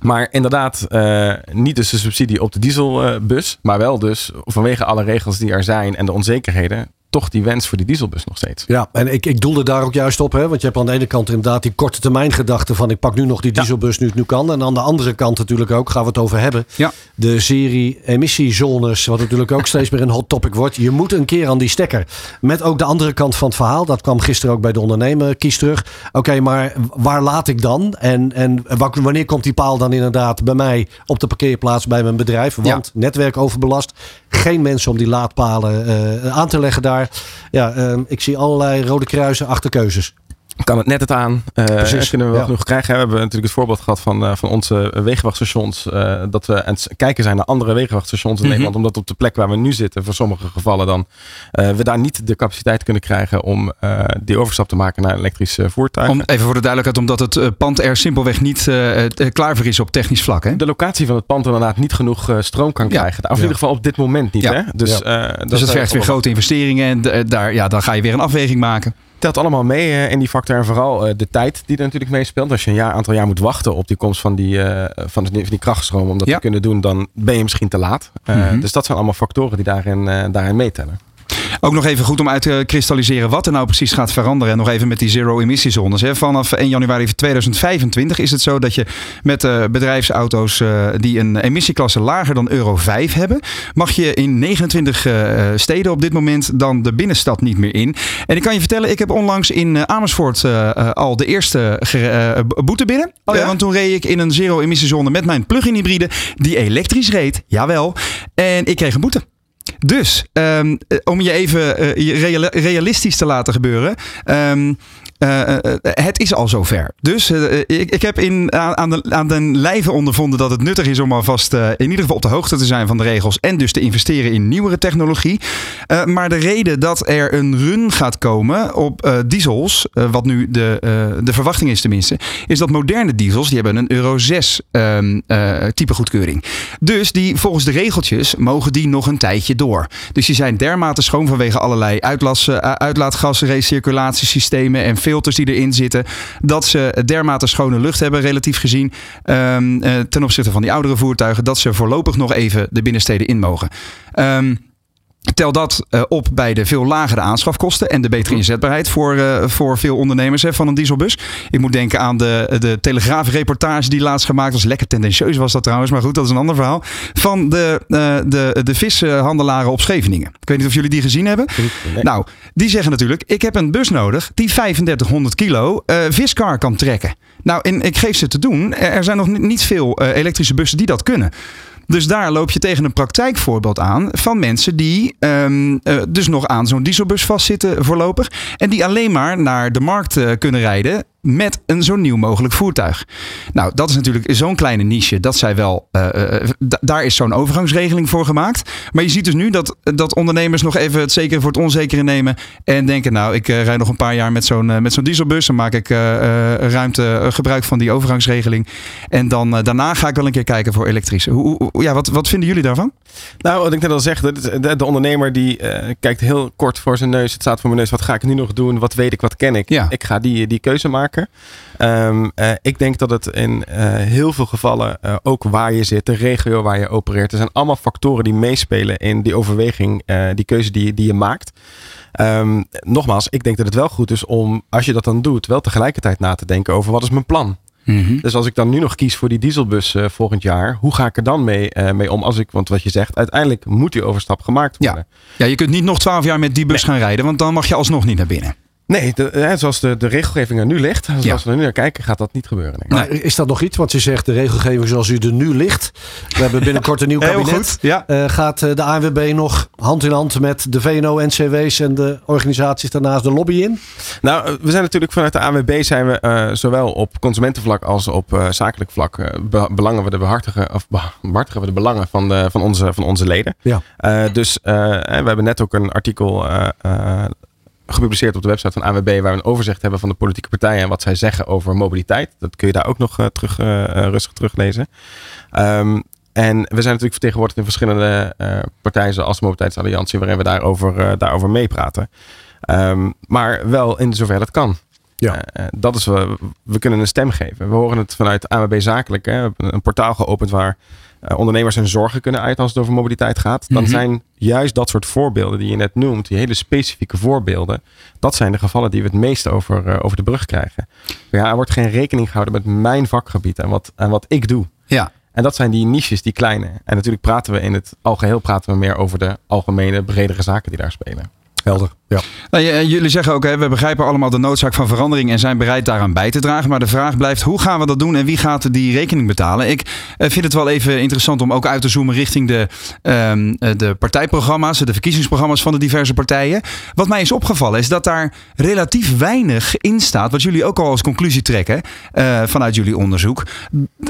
Maar inderdaad, uh, niet dus de subsidie op de dieselbus, maar wel dus vanwege alle regels die er zijn en de onzekerheden, toch die wens voor die dieselbus nog steeds. Ja, en ik, ik doelde daar ook juist op. Hè? Want je hebt aan de ene kant inderdaad die korte termijn gedachte van ik pak nu nog die dieselbus nu het nu kan. En aan de andere kant natuurlijk ook, gaan we het over hebben. Ja. De serie emissiezones, wat natuurlijk ook steeds meer een hot topic wordt. Je moet een keer aan die stekker. Met ook de andere kant van het verhaal. Dat kwam gisteren ook bij de ondernemer kies terug. Oké, maar waar laat ik dan? En, en wanneer komt die paal dan inderdaad bij mij op de parkeerplaats bij mijn bedrijf? Want ja. netwerk overbelast. Geen mensen om die laadpalen uh, aan te leggen daar. Ja, uh, ik zie allerlei rode kruisen achter keuzes kan het net het aan. Uh, Precies. Kunnen we wel ja. genoeg krijgen. We hebben natuurlijk het voorbeeld gehad van, uh, van onze wegenwachtstations. Uh, dat we aan het kijken zijn naar andere wegenwachtstations in mm -hmm. Nederland. Omdat op de plek waar we nu zitten, voor sommige gevallen dan, we daar niet de capaciteit kunnen krijgen om die overstap te maken naar elektrische voertuigen. Om, even voor de duidelijkheid, omdat het pand er simpelweg niet klaar voor is op technisch vlak. Hè? De locatie van het pand inderdaad niet genoeg stroom kan ja. krijgen. Of in ieder geval op dit moment niet. Hè? Dus, dus het vergt weer grote investeringen en daar, ja, dan ga je weer een afweging maken telt allemaal mee in die factor. En vooral uh, de tijd die er natuurlijk meespeelt. Als je een jaar, aantal jaar moet wachten op die komst van die, uh, van, de, van die krachtstroom om dat ja. te kunnen doen, dan ben je misschien te laat. Mm -hmm. Dus dat zijn allemaal factoren die daarin, daarin meetellen. Ook nog even goed om uit te kristalliseren wat er nou precies gaat veranderen. En nog even met die zero-emissiezones. Vanaf 1 januari 2025 is het zo dat je met uh, bedrijfsauto's uh, die een emissieklasse lager dan Euro 5 hebben, mag je in 29 uh, steden op dit moment dan de binnenstad niet meer in. En ik kan je vertellen, ik heb onlangs in Amersfoort al de eerste boete binnen. Oh, ja? want toen reed ik in een zero-emissiezone met mijn plug-in hybride die elektrisch reed. Jawel. En ik kreeg een boete. Dus um, om je even uh, realistisch te laten gebeuren. Um, uh, het is al zover. Dus ik, ik heb in, aan, de, aan de lijve ondervonden dat het nuttig is om alvast in ieder geval op de hoogte te zijn van de regels. En dus te investeren in nieuwere technologie. maar de reden dat er een run gaat komen op diesels, wat nu de, de verwachting is tenminste, is dat moderne diesels, die hebben een Euro 6 um, type goedkeuring. Dus die volgens de regeltjes mogen die nog een tijdje door. Dus die zijn dermate schoon vanwege allerlei uitlaatgas, recirculatiesystemen en filters die erin zitten. Dat ze dermate schone lucht hebben, relatief gezien. Um, ten opzichte van die oudere voertuigen. Dat ze voorlopig nog even de binnensteden in mogen. Um, Tel dat uh, op bij de veel lagere aanschafkosten en de betere inzetbaarheid voor, uh, voor veel ondernemers hè, van een dieselbus. Ik moet denken aan de, de Telegraaf-reportage die laatst gemaakt was. Lekker tendentieus was dat trouwens, maar goed, dat is een ander verhaal. Van de, uh, de, de vishandelaren op Scheveningen. Ik weet niet of jullie die gezien hebben. Nee. Nou, die zeggen natuurlijk: ik heb een bus nodig die 3500 kilo viskar kan trekken. Nou, en ik geef ze te doen. Er zijn nog niet veel elektrische bussen die dat kunnen. Dus daar loop je tegen een praktijkvoorbeeld aan van mensen die um, uh, dus nog aan zo'n dieselbus vastzitten voorlopig. En die alleen maar naar de markt uh, kunnen rijden met een zo nieuw mogelijk voertuig. Nou, dat is natuurlijk zo'n kleine niche. Dat zij wel, uh, daar is zo'n overgangsregeling voor gemaakt. Maar je ziet dus nu dat, dat ondernemers nog even het zekere voor het onzekere nemen. En denken, nou, ik uh, rijd nog een paar jaar met zo'n met zo'n dieselbus. Dan maak ik ruimte gebruik van die overgangsregeling. En dan daarna ga ik wel een keer kijken voor elektrische. Hoe, hoe, ja, wat, wat vinden jullie daarvan? Nou, wat ik net al zeg, de, de, de ondernemer die kijkt heel kort voor zijn neus. Het staat voor mijn neus. Wat ga ik nu nog doen? Wat weet ik? Wat ken ik? Ja. Ik ga die, die keuze maken. Um, uh, ik denk dat het in uh, heel veel gevallen, uh, ook waar je zit, de regio waar je opereert, er zijn allemaal factoren die meespelen in die overweging, die keuze die, die je maakt. Um, nogmaals, ik denk dat het wel goed is om, als je dat dan doet, wel tegelijkertijd na te denken over wat is mijn plan. Mm -hmm. Dus als ik dan nu nog kies voor die dieselbus volgend jaar, hoe ga ik er dan mee, mee om? Als ik, want wat je zegt, uiteindelijk moet die overstap gemaakt worden. Ja, ja je kunt niet nog twaalf jaar met die bus nee. gaan rijden, want dan mag je alsnog niet naar binnen. Nee, de, zoals de, de regelgeving er nu ligt, zoals ja. we er nu naar kijken, gaat dat niet gebeuren. Maar is dat nog iets? Want je zegt de regelgeving zoals u er nu ligt. We hebben binnenkort een nieuw kabinet. Ja. Uh, gaat de ANWB nog hand in hand met de VNO-NCW's en de organisaties daarnaast de lobby in? Nou, we zijn natuurlijk vanuit de ANWB zijn we uh, zowel op consumentenvlak als op uh, zakelijk vlak be belangen we de behartigen, of behartigen we de belangen van, de, van, onze, van onze leden. Ja. dus we hebben net ook een artikel gepubliceerd op de website van AWB, waar we een overzicht hebben van de politieke partijen en wat zij zeggen over mobiliteit. Dat kun je daar ook nog uh, terug, uh, rustig teruglezen. Um, en we zijn natuurlijk vertegenwoordigd in verschillende partijen, zoals de Mobiliteitsalliantie, waarin we daarover, daarover meepraten. Um, maar wel in zover het kan. Ja. dat is, we, we kunnen een stem geven. We horen het vanuit AWB Zakelijk. Hè, een portaal geopend waar uh, ondernemers hun zorgen kunnen uiten als het over mobiliteit gaat. Dan Mhm. zijn juist dat soort voorbeelden die je net noemt, die hele specifieke voorbeelden, dat zijn de gevallen die we het meest over, uh, over de brug krijgen. Ja, er wordt geen rekening gehouden met mijn vakgebied en wat, en wat ik doe. Ja. En dat zijn die niches, die kleine. En natuurlijk praten we in het algeheel praten we meer over de algemene, bredere zaken die daar spelen. Helder. Ja. Nou, j- jullie zeggen ook, hè, we begrijpen allemaal de noodzaak van verandering en zijn bereid daaraan bij te dragen. Maar de vraag blijft, hoe gaan we dat doen en wie gaat die rekening betalen? Ik eh, vind het wel even interessant om ook uit te zoomen richting de, ehm, eh, de partijprogramma's, de verkiezingsprogramma's van de diverse partijen. Wat mij is opgevallen is dat daar relatief weinig in staat, wat jullie ook al als conclusie trekken eh, vanuit jullie onderzoek,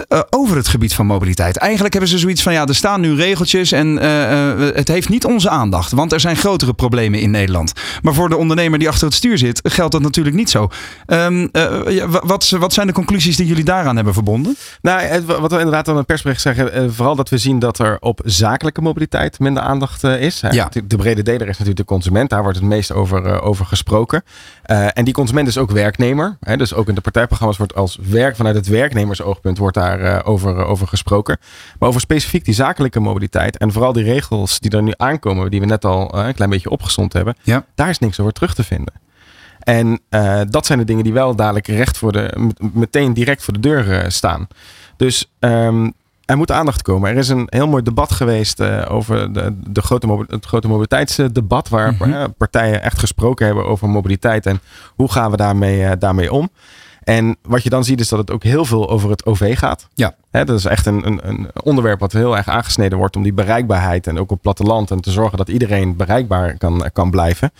eh, over het gebied van mobiliteit. Eigenlijk hebben ze zoiets van, ja, er staan nu regeltjes en eh, eh, het heeft niet onze aandacht, want er zijn grotere problemen in Nederland. Maar voor de ondernemer die achter het stuur zit, geldt dat natuurlijk niet zo. Um, uh, ja, wat, wat, zijn de conclusies die jullie daaraan hebben verbonden? Nou, wat we inderdaad dan in het persbericht zeggen, uh, vooral dat we zien dat er op zakelijke mobiliteit minder aandacht uh, is. Ja. De, de brede deler is natuurlijk de consument, daar wordt het meest over, over gesproken. Uh, en die consument is ook werknemer. Hè, dus ook in de partijprogramma's wordt als werk vanuit het werknemersoogpunt wordt daar uh, over, over gesproken. Maar over specifiek die zakelijke mobiliteit en vooral die regels die er nu aankomen, die we net al een klein beetje opgezond hebben, ja. Daar is niks over terug te vinden. En uh, dat zijn de dingen die wel dadelijk recht voor de, meteen direct voor de deur staan. Dus um, er moet aandacht komen. Er is een heel mooi debat geweest uh, over de, de grote, het grote mobiliteitsdebat. Waar mm -hmm. partijen echt gesproken hebben over mobiliteit. En hoe gaan we daarmee, daarmee om. En wat je dan ziet is dat het ook heel veel over het OV gaat. Ja. He, dat is echt een, een, een, onderwerp wat heel erg aangesneden wordt om die bereikbaarheid en ook op platteland en te zorgen dat iedereen bereikbaar kan, kan blijven.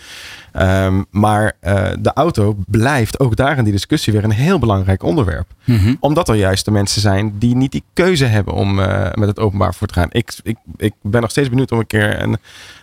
Um, maar uh, de auto blijft ook daar in die discussie weer een heel belangrijk onderwerp. Mm -hmm. Omdat er juist de mensen zijn die niet die keuze hebben om uh, met het openbaar voor te gaan. Ik, ik, ik ben nog steeds benieuwd om een keer een,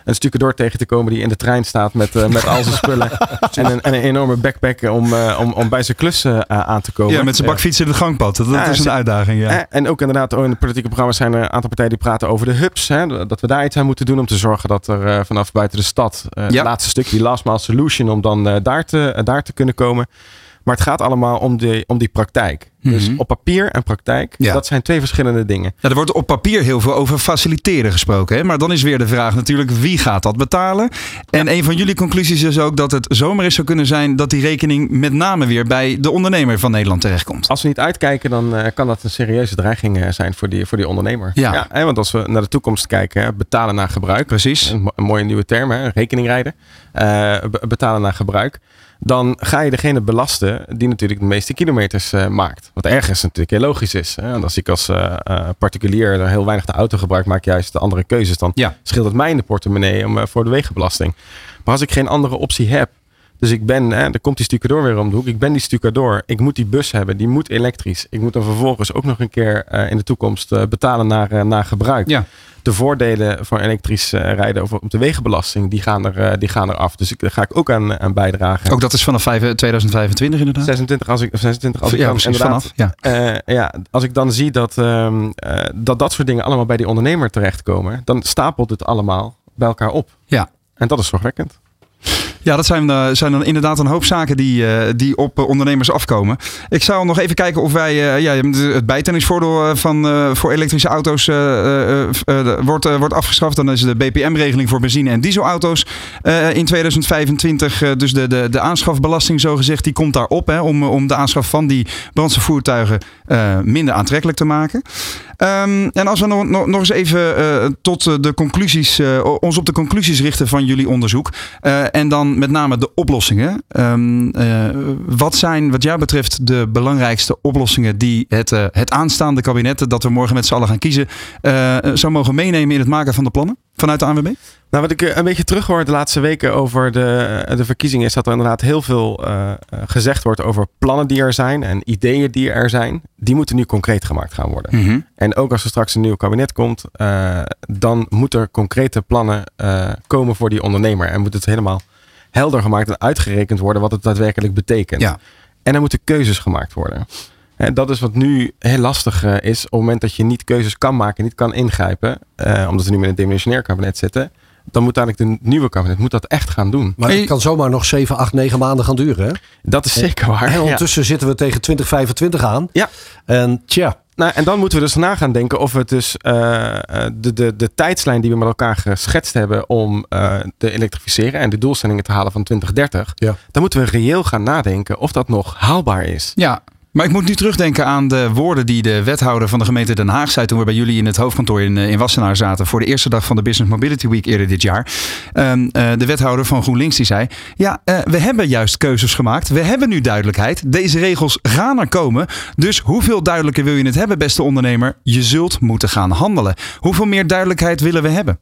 een stukje door tegen te komen die in de trein staat met, uh, met al zijn spullen en, een, en een enorme backpack om, om, om bij zijn klus aan te komen. Ja, met zijn bakfiets in het gangpad. Dat, dat is een uitdaging. Ja. En ook inderdaad, in de politieke programma's zijn er een aantal partijen die praten over de hubs. Hè, dat we daar iets aan moeten doen om te zorgen dat er vanaf buiten de stad ja. het laatste stukje, die last mile solution, om dan uh, daar, te, daar te kunnen komen. Maar het gaat allemaal om, de, om die praktijk. Dus Mhm. op papier en praktijk, Ja. dat zijn twee verschillende dingen. Ja, er wordt op papier heel veel over faciliteren gesproken. Hè? Maar dan is weer de vraag natuurlijk wie gaat dat betalen? En een van jullie conclusies is ook dat het zomaar eens zou kunnen zijn dat die rekening met name weer bij de ondernemer van Nederland terechtkomt. Als we niet uitkijken, dan eh, kan dat een serieuze dreiging eh, zijn voor die, voor die ondernemer. Ja. hè, want als we naar de toekomst kijken, hè, betalen naar gebruik. Precies. Een, mo- een mooie nieuwe term, hè, rekening rijden. Eh, be- betalen naar gebruik. Dan ga je degene belasten die natuurlijk de meeste kilometers eh, maakt. Wat ergens natuurlijk heel logisch is. Hè? Want als ik als eh, eh, particulier er heel weinig de auto gebruik, maak juist de andere keuzes. Dan Ja. scheelt het mij in de portemonnee om, voor de wegenbelasting. Maar als ik geen andere optie heb. Dus ik ben, hè, er komt die stucador weer om de hoek. Ik ben die stucador. Ik moet die bus hebben. Die moet elektrisch. Ik moet dan vervolgens ook nog een keer eh, in de toekomst eh, betalen naar, eh, naar gebruik. Ja. De voordelen van elektrisch rijden over, op de wegenbelasting, die gaan er, die gaan er af. Dus ik, daar ga ik ook aan, aan bijdragen. Ook dat is vanaf vijf- 2025 inderdaad. 26 als ik, 26 als ik ja, dan vanaf. Ja. ja, als ik dan zie dat, ehm, eh, dat dat soort dingen allemaal bij die ondernemer terechtkomen, dan stapelt het allemaal bij elkaar op. Ja. En dat is zorgwekkend. Ja, dat zijn, eh, zijn dan inderdaad een hoop zaken die, eh, die op eh, ondernemers afkomen. Ik zou nog even kijken of wij ja, het bijtellingsvoordeel van, voor elektrische auto's wordt, wordt afgeschaft. Dan is de BPM-regeling voor benzine- en dieselauto's in 2025. eh, dus de, de, de aanschafbelasting, zogezegd, die komt daarop. Hè, om, om de aanschaf van die brandstofvoertuigen minder aantrekkelijk te maken. Ehm, en als we nog, nog, nog eens even tot de conclusies, ons op de conclusies richten van jullie onderzoek. En dan met name de oplossingen. Ehm, eh, wat zijn wat jou betreft de belangrijkste oplossingen die het, eh, het aanstaande kabinet, dat we morgen met z'n allen gaan kiezen, eh, zou mogen meenemen in het maken van de plannen vanuit de ANWB? Nou, wat ik een beetje terughoor de laatste weken over de, de verkiezingen, is dat er inderdaad heel veel gezegd wordt over plannen die er zijn en ideeën die er zijn. Die moeten nu concreet gemaakt gaan worden. En ook als er straks een nieuw kabinet komt, dan moeten er concrete plannen komen voor die ondernemer. En moet het helemaal helder gemaakt en uitgerekend worden wat het daadwerkelijk betekent. Ja. En er moeten keuzes gemaakt worden. En dat is wat nu heel lastig eh, is. Op het moment dat je niet keuzes kan maken, niet kan ingrijpen. eh, omdat we nu met een demissionair kabinet zitten. Dan moet eigenlijk de nieuwe kabinet moet dat echt gaan doen. Maar het kan zomaar nog 7, 8, 9 maanden gaan duren. Hè? Dat is zeker waar. En ondertussen zitten we tegen 2025 aan. Ja. En tja. Nou, en dan moeten we dus na gaan denken of we het dus eh, eh, de, de, de tijdslijn die we met elkaar geschetst hebben om eh, te elektrificeren en de doelstellingen te halen van 2030. Ja. Dan moeten we reëel gaan nadenken of dat nog haalbaar is. Ja. Maar ik moet nu terugdenken aan de woorden die de wethouder van de gemeente Den Haag zei toen we bij jullie in het hoofdkantoor in, eh, in Wassenaar zaten voor de eerste dag van de Business Mobility Week eerder dit jaar. Ehm, eh, de wethouder van GroenLinks die zei, ja, eh, we hebben juist keuzes gemaakt. We hebben nu duidelijkheid. Deze regels gaan er komen. Dus hoeveel duidelijker wil je het hebben, beste ondernemer? Je zult moeten gaan handelen. Hoeveel meer duidelijkheid willen we hebben?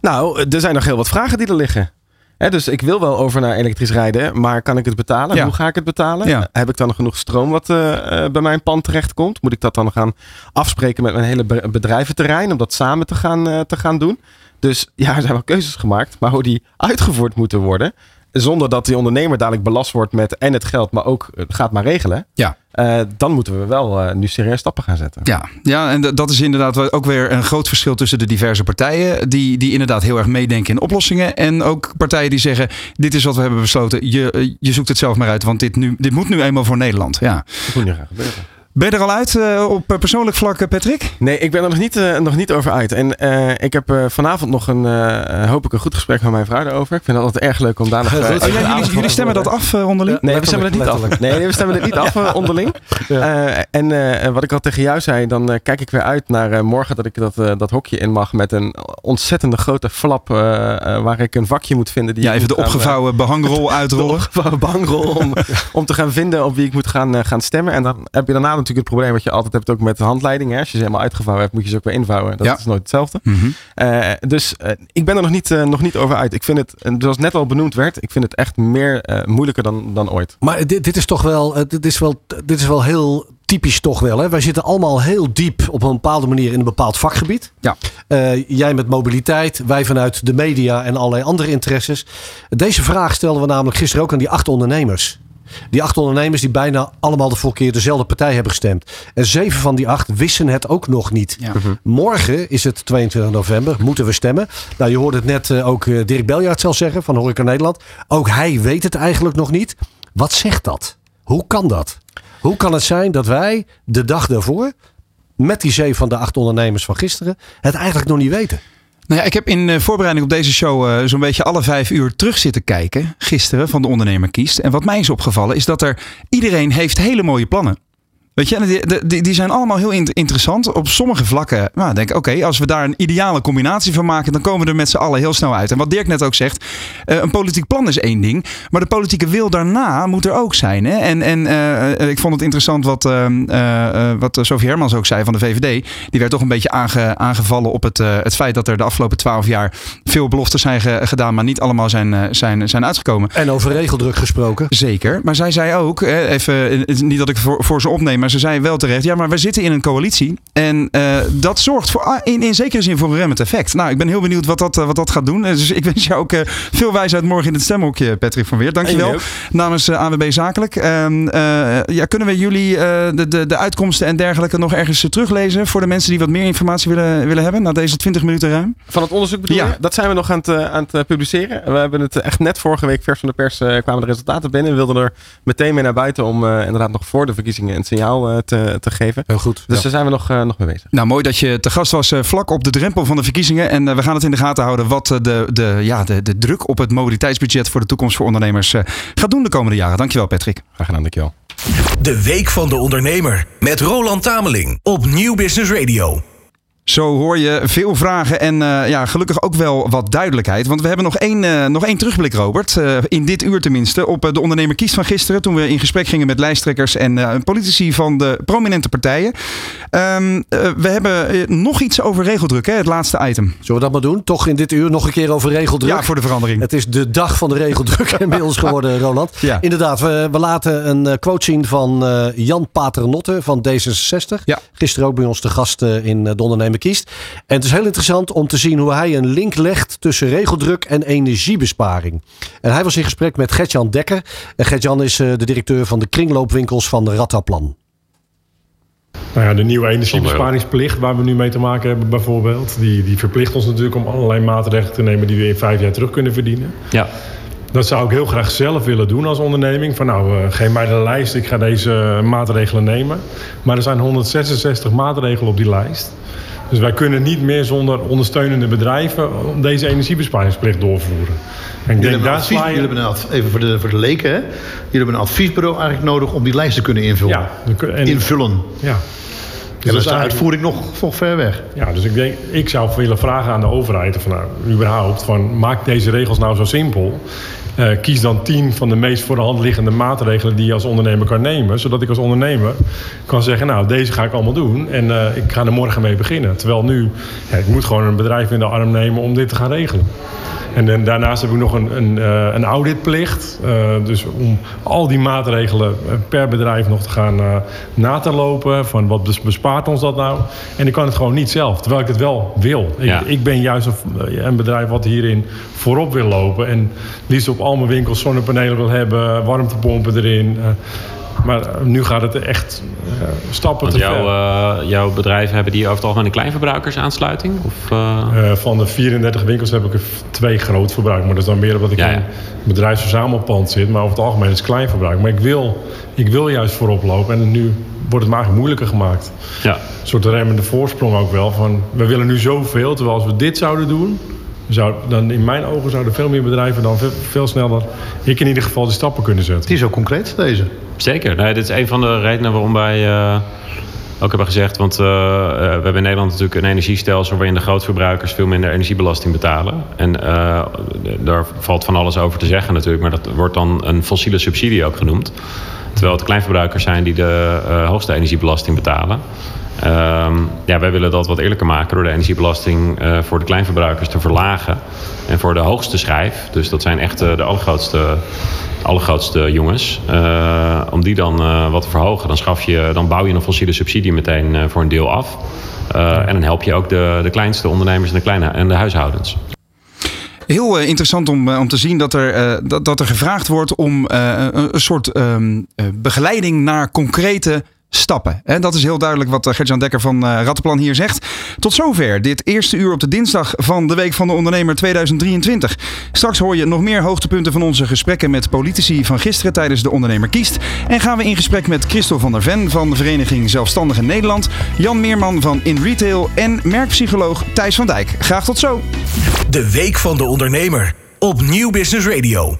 Nou, er zijn nog heel wat vragen die er liggen. Dus ik wil wel over naar elektrisch rijden, maar kan ik het betalen? Ja. Hoe ga ik het betalen? Ja. Heb ik dan nog genoeg stroom wat eh, eh, bij mijn pand terechtkomt? Moet ik dat dan gaan afspreken met mijn hele be- bedrijventerrein om dat samen te gaan, eh, te gaan doen? Dus ja, er zijn wel keuzes gemaakt, maar hoe die uitgevoerd moeten worden, zonder dat die ondernemer dadelijk belast wordt met en het geld, maar ook het gaat maar regelen. Ja. Eh, dan moeten we wel eh, nu serieus stappen gaan zetten. Ja, ja en dat is inderdaad ook weer een groot verschil tussen de diverse partijen. Die, die inderdaad heel erg meedenken in oplossingen. En ook partijen die zeggen: Dit is wat we hebben besloten. Je, eh, je zoekt het zelf maar uit, want dit, nu, dit moet nu eenmaal voor Nederland. Ja. Dat moet niet gaan gebeuren. Ben je er al uit eh, op eh, persoonlijk vlak, eh, Patrick? Nee, ik ben er nog niet, eh, nog niet over uit. En eh, ik heb eh, vanavond nog een, eh, hoop ik, een goed gesprek met mijn vrouw daarover. Ik vind het altijd erg leuk om daar nog... ja, jullie, jullie te stemmen dat af onderling? Nee, we stemmen het niet af. Nee, we stemmen het niet af onderling. Eh, en eh, wat ik al tegen jou zei, dan kijk ik weer uit naar eh, morgen dat ik dat, dat hokje in mag met een ontzettende grote flap waar ik een vakje moet vinden. Die Ja, even de opgevouwen behangrol de uitrollen. opgevouwen bangrol om, om te gaan vinden op wie ik moet gaan, gaan stemmen. En dan heb je daarna natuurlijk het probleem wat je altijd hebt ook met de handleiding. Hè? Als je ze helemaal uitgevouwen hebt, moet je ze ook weer invouwen. Dat Ja. is nooit hetzelfde. Mhm. Eh, dus eh, ik ben er nog niet, eh, nog niet over uit. Ik vind het, en zoals net al benoemd werd, ik vind het echt meer moeilijker dan, dan ooit. Maar dit, dit is toch wel, dit is wel, dit is wel heel typisch toch wel. Hè? Wij zitten allemaal heel diep op een bepaalde manier in een bepaald vakgebied. Ja. Jij met mobiliteit, wij vanuit de media en allerlei andere interesses. Deze vraag stelden we namelijk gisteren ook aan die acht ondernemers. Die acht ondernemers die bijna allemaal de vorige keer dezelfde partij hebben gestemd. En zeven van die acht wisten het ook nog niet. Ja. Morgen is het 22 november, moeten we stemmen. Nou, je hoorde het net eh, ook eh, Dirk Beljaard zelf zeggen van Horeca Nederland. Ook hij weet het eigenlijk nog niet. Wat zegt dat? Hoe kan dat? Hoe kan het zijn dat wij de dag daarvoor, met die zee van de acht ondernemers van gisteren, het eigenlijk nog niet weten? Nou ja, ik heb in voorbereiding op deze show zo'n beetje alle vijf uur terug zitten kijken. Gisteren van de ondernemer kiest. En wat mij is opgevallen is dat er iedereen heeft hele mooie plannen. Weet je, die, die, die zijn allemaal heel interessant. Op sommige vlakken nou, denk ik, oké, als we daar een ideale combinatie van maken, dan komen we er met z'n allen heel snel uit. En wat Dirk net ook zegt, uh, een politiek plan is één ding, maar de politieke wil daarna moet er ook zijn. Hè? En, en uh, ik vond het interessant wat, uh, wat Sofie Hermans ook zei van de VVD. Die werd toch een beetje aange, aangevallen op het, het feit dat er de afgelopen twaalf jaar veel beloftes zijn gedaan, maar niet allemaal zijn, zijn, zijn uitgekomen. En over regeldruk gesproken. Zeker, maar zij zei ook, even, niet dat ik voor, voor ze opneem, maar ze zei wel terecht, ja, maar we zitten in een coalitie. En uh, dat zorgt voor, ah, in, in zekere zin voor een remmend effect. Nou, ik ben heel benieuwd wat dat, uh, wat dat gaat doen. Dus ik wens jou ook uh, veel wijsheid morgen in het stemhokje, Patrick van Weer. Dankjewel. Namens AWB Zakelijk. ja, kunnen we jullie de, de, de uitkomsten en dergelijke nog ergens teruglezen voor de mensen die wat meer informatie willen, willen hebben na deze 20 minuten ruim? Van het onderzoek bedoel ja. je? Dat zijn we nog aan het, aan het publiceren. We hebben het echt net vorige week vers van de pers kwamen de resultaten binnen. We wilden er meteen mee naar buiten om inderdaad nog voor de verkiezingen een signaal te, te geven. Heel goed. Dus daar zijn we nog, nog mee bezig. Nou, mooi dat je te gast was vlak op de drempel van de verkiezingen. En we gaan het in de gaten houden wat de, de, ja, de, de druk op het mobiliteitsbudget voor de toekomst voor ondernemers gaat doen de komende jaren. Dankjewel, Patrick. Graag gedaan, dankjewel. De Week van de Ondernemer met Roland Tameling op Nieuw Business Radio. Zo hoor je veel vragen en uh, ja, gelukkig ook wel wat duidelijkheid. Want we hebben nog één, uh, nog één terugblik, Robert. Uh, in dit uur tenminste. Op de ondernemer kiest van gisteren. Toen we in gesprek gingen met lijsttrekkers en politici van de prominente partijen. Um, we hebben nog iets over regeldruk, hè, het laatste item. Zullen we dat maar doen? Toch in dit uur nog een keer over regeldruk? Ja, voor de verandering. Het is de dag van de regeldruk inmiddels geworden, Roland. Ja. Inderdaad, we, we laten een quote zien van Jan Paternotte van D66. Ja. Gisteren ook bij ons te gast in de ondernemer kiest. En het is heel interessant om te zien hoe hij een link legt tussen regeldruk en energiebesparing. En hij was in gesprek met Gertjan Dekker. En Gertjan is de directeur van de kringloopwinkels van de Rattaplan. Nou ja, de nieuwe energiebesparingsplicht waar we nu mee te maken hebben bijvoorbeeld. Die, die verplicht ons natuurlijk om allerlei maatregelen te nemen die we in vijf jaar terug kunnen verdienen. Ja. Dat zou ik heel graag zelf willen doen als onderneming. Van nou, uh, geef mij de lijst, ik ga deze maatregelen nemen. Maar er zijn 166 maatregelen op die lijst. Dus wij kunnen niet meer zonder ondersteunende bedrijven deze energiebesparingsplicht doorvoeren. En ik denk, daar advies, jullie hebben een, even voor de, voor de leken, hè? jullie hebben een adviesbureau eigenlijk nodig om die lijst te kunnen invullen. Ja, en, invullen. Ja. Dus dat is de uitvoering nog, nog ver weg. Ja, dus ik denk, ik zou willen vragen aan de overheid, van, nou, überhaupt, van maak deze regels nou zo simpel. Uh, kies dan tien van de meest voor de hand liggende maatregelen die je als ondernemer kan nemen. Zodat ik als ondernemer kan zeggen, nou deze ga ik allemaal doen en uh, ik ga er morgen mee beginnen. Terwijl nu, ja, ik moet gewoon een bedrijf in de arm nemen om dit te gaan regelen. En, daarnaast heb ik nog een, een, uh, een auditplicht. Uh, dus om al die maatregelen per bedrijf nog te gaan na te lopen. Van wat bespaart ons dat nou? En ik kan het gewoon niet zelf, terwijl ik het wel wil. Ja. Ik, ik, ben juist een, een, bedrijf wat hierin voorop wil lopen. En liefst op al mijn winkels zonnepanelen wil hebben, warmtepompen erin. Maar nu gaat het echt uh, stappen Want te jouw, ver. Uh, jouw bedrijven hebben die over het algemeen een kleinverbruikersaansluiting? Of, uh... van de 34 winkels heb ik er twee groot verbruik. Maar dat is dan meer omdat ik ja, ja. in een bedrijfsverzamelpand zit. Maar over het algemeen is het kleinverbruik. Maar ik wil, ik wil juist voorop lopen. En nu wordt het maar moeilijker gemaakt. Ja. Een soort remmende voorsprong ook wel. Van, we willen nu zoveel, terwijl als we dit zouden doen... Zou, dan in mijn ogen zouden veel meer bedrijven dan veel, veel, sneller, ik in ieder geval, die stappen kunnen zetten. Die is ook concreet, deze. Zeker. Nee, dit is een van de redenen waarom wij uh, ook hebben gezegd... want uh, we hebben in Nederland natuurlijk een energiestelsel... waarin de grootverbruikers veel minder energiebelasting betalen. En uh, daar valt van alles over te zeggen natuurlijk... maar dat wordt dan een fossiele subsidie ook genoemd. Terwijl het kleinverbruikers zijn die de hoogste energiebelasting betalen. Um, ja, wij willen dat wat eerlijker maken door de energiebelasting uh, voor de kleinverbruikers te verlagen. En voor de hoogste schijf, dus dat zijn echt de allergrootste, allergrootste jongens, uh, om die dan wat te verhogen. Dan, schaf je, dan bouw je een fossiele subsidie meteen voor een deel af. En dan help je ook de, de kleinste ondernemers en de, kleine, en de huishoudens. Heel interessant om, om te zien dat er, dat, dat er gevraagd wordt om een soort um, begeleiding naar concrete stappen. En dat is heel duidelijk wat Gertjan Dekker van Rattenplan hier zegt. Tot zover dit eerste uur op de dinsdag van de Week van de Ondernemer 2023. Straks hoor je nog meer hoogtepunten van onze gesprekken met politici van gisteren tijdens de Ondernemer Kiest. En gaan we in gesprek met Christel van der Ven van de Vereniging Zelfstandige Nederland, Jan Meerman van In Retail en merkpsycholoog Thijs van Dijk. Graag tot zo. De Week van de Ondernemer op Nieuw Business Radio.